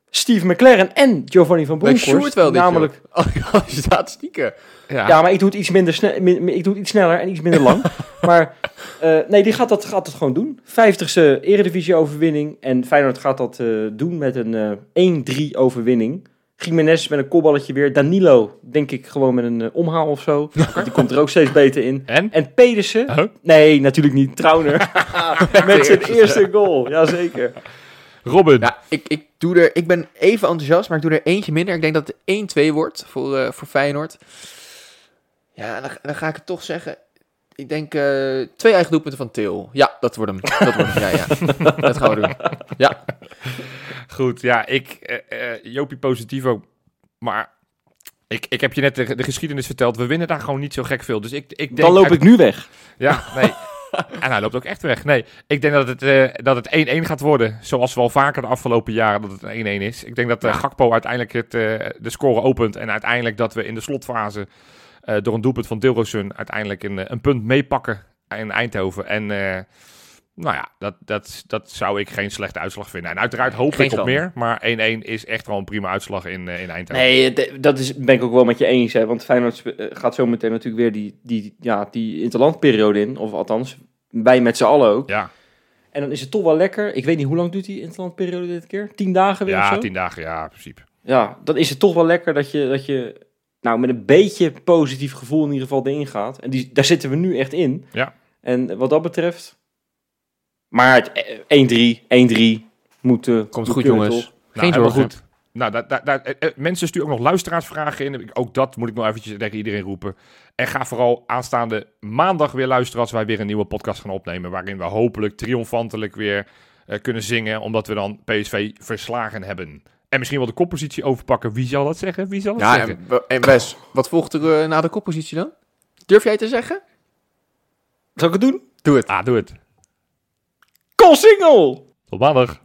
Steve McLaren en Giovanni van Bronckhorst. Wel dit, namelijk. Oh, ja, statistieken. Ja. Ja, maar ik doe het iets minder snel. Ik doe het iets sneller en iets minder lang. maar eh, nee, die gaat dat, gaat dat gewoon doen. 50ste Eredivisie-overwinning. En Feyenoord gaat dat eh, doen met een eh 1-3 overwinning. Jiménez met een kopballetje weer. Danilo, denk ik, gewoon met een eh, omhaal of zo. Want die komt er ook steeds beter in. En? En Pedersen, Huh? nee, natuurlijk niet. Trauner. met zijn eerste goal. Jazeker. Robin? Ja, ik, ik, doe er, ik ben even enthousiast, maar ik doe er eentje minder. Ik denk dat het 1-2 wordt voor, eh, voor Feyenoord. Ja, dan, dan ga ik het toch zeggen. Ik denk eh, twee eigen doelpunten van Til. Ja, dat wordt hem. Dat wordt hem, ja, ja. Dat gaan we doen. Ja, Goed, ja, ik, eh eh Jopie Positivo, maar ik, ik heb je net de, de geschiedenis verteld. We winnen daar gewoon niet zo gek veel. Dus ik, ik denk Dan loop uit- ik nu weg. Ja, nee. en hij loopt ook echt weg. Nee, ik denk dat het, eh, dat het 1-1 gaat worden. Zoals wel vaker de afgelopen jaren dat het 1-1 is. Ik denk dat Gakpo uiteindelijk het, eh, de score opent. En uiteindelijk dat we in de slotfase eh, door een doelpunt van Dilrosun uiteindelijk een, eh, een punt meepakken in Eindhoven. En eh, nou ja, dat, dat, dat zou ik geen slechte uitslag vinden. En uiteraard hoop Geen ik op meer. Maar 1-1 is echt wel een prima uitslag in, in Eindhoven. Nee, dat is, ben ik ook wel met je eens. Hè, want Feyenoord gaat zo meteen natuurlijk weer die, die, ja, die interlandperiode in. Of althans, wij met z'n allen ook. Ja, En dan is het toch wel lekker. Ik weet niet, hoe lang duurt die interlandperiode dit keer? Tien dagen weer of ja zo? tien dagen, ja, in principe. Ja, dan is het toch wel lekker dat je, dat je nou, met een beetje positief gevoel in ieder geval erin gaat. En die, daar zitten we nu echt in. Ja. En wat dat betreft... Maar het eh, 1-3, 1-3 moet... eh, moet komt goed jongens. toch? Nou, Geen helemaal zorgen. goed. Nou, dat, dat, dat, eh, eh, mensen sturen ook nog luisteraarsvragen in. Ook dat moet ik nog eventjes tegen iedereen roepen. En ga vooral aanstaande maandag weer luisteren als wij weer een nieuwe podcast gaan opnemen. Waarin we hopelijk triomfantelijk weer eh, kunnen zingen. Omdat we dan PSV verslagen hebben. En misschien wel de koppositie overpakken. Wie zal dat zeggen? Wie zal dat Ja, zeggen? en, en Wes, wat volgt er eh, na de koppositie dan? Durf jij te zeggen? Zal ik het doen? Doe het. Ah, doe het. Call single! Tot maandag.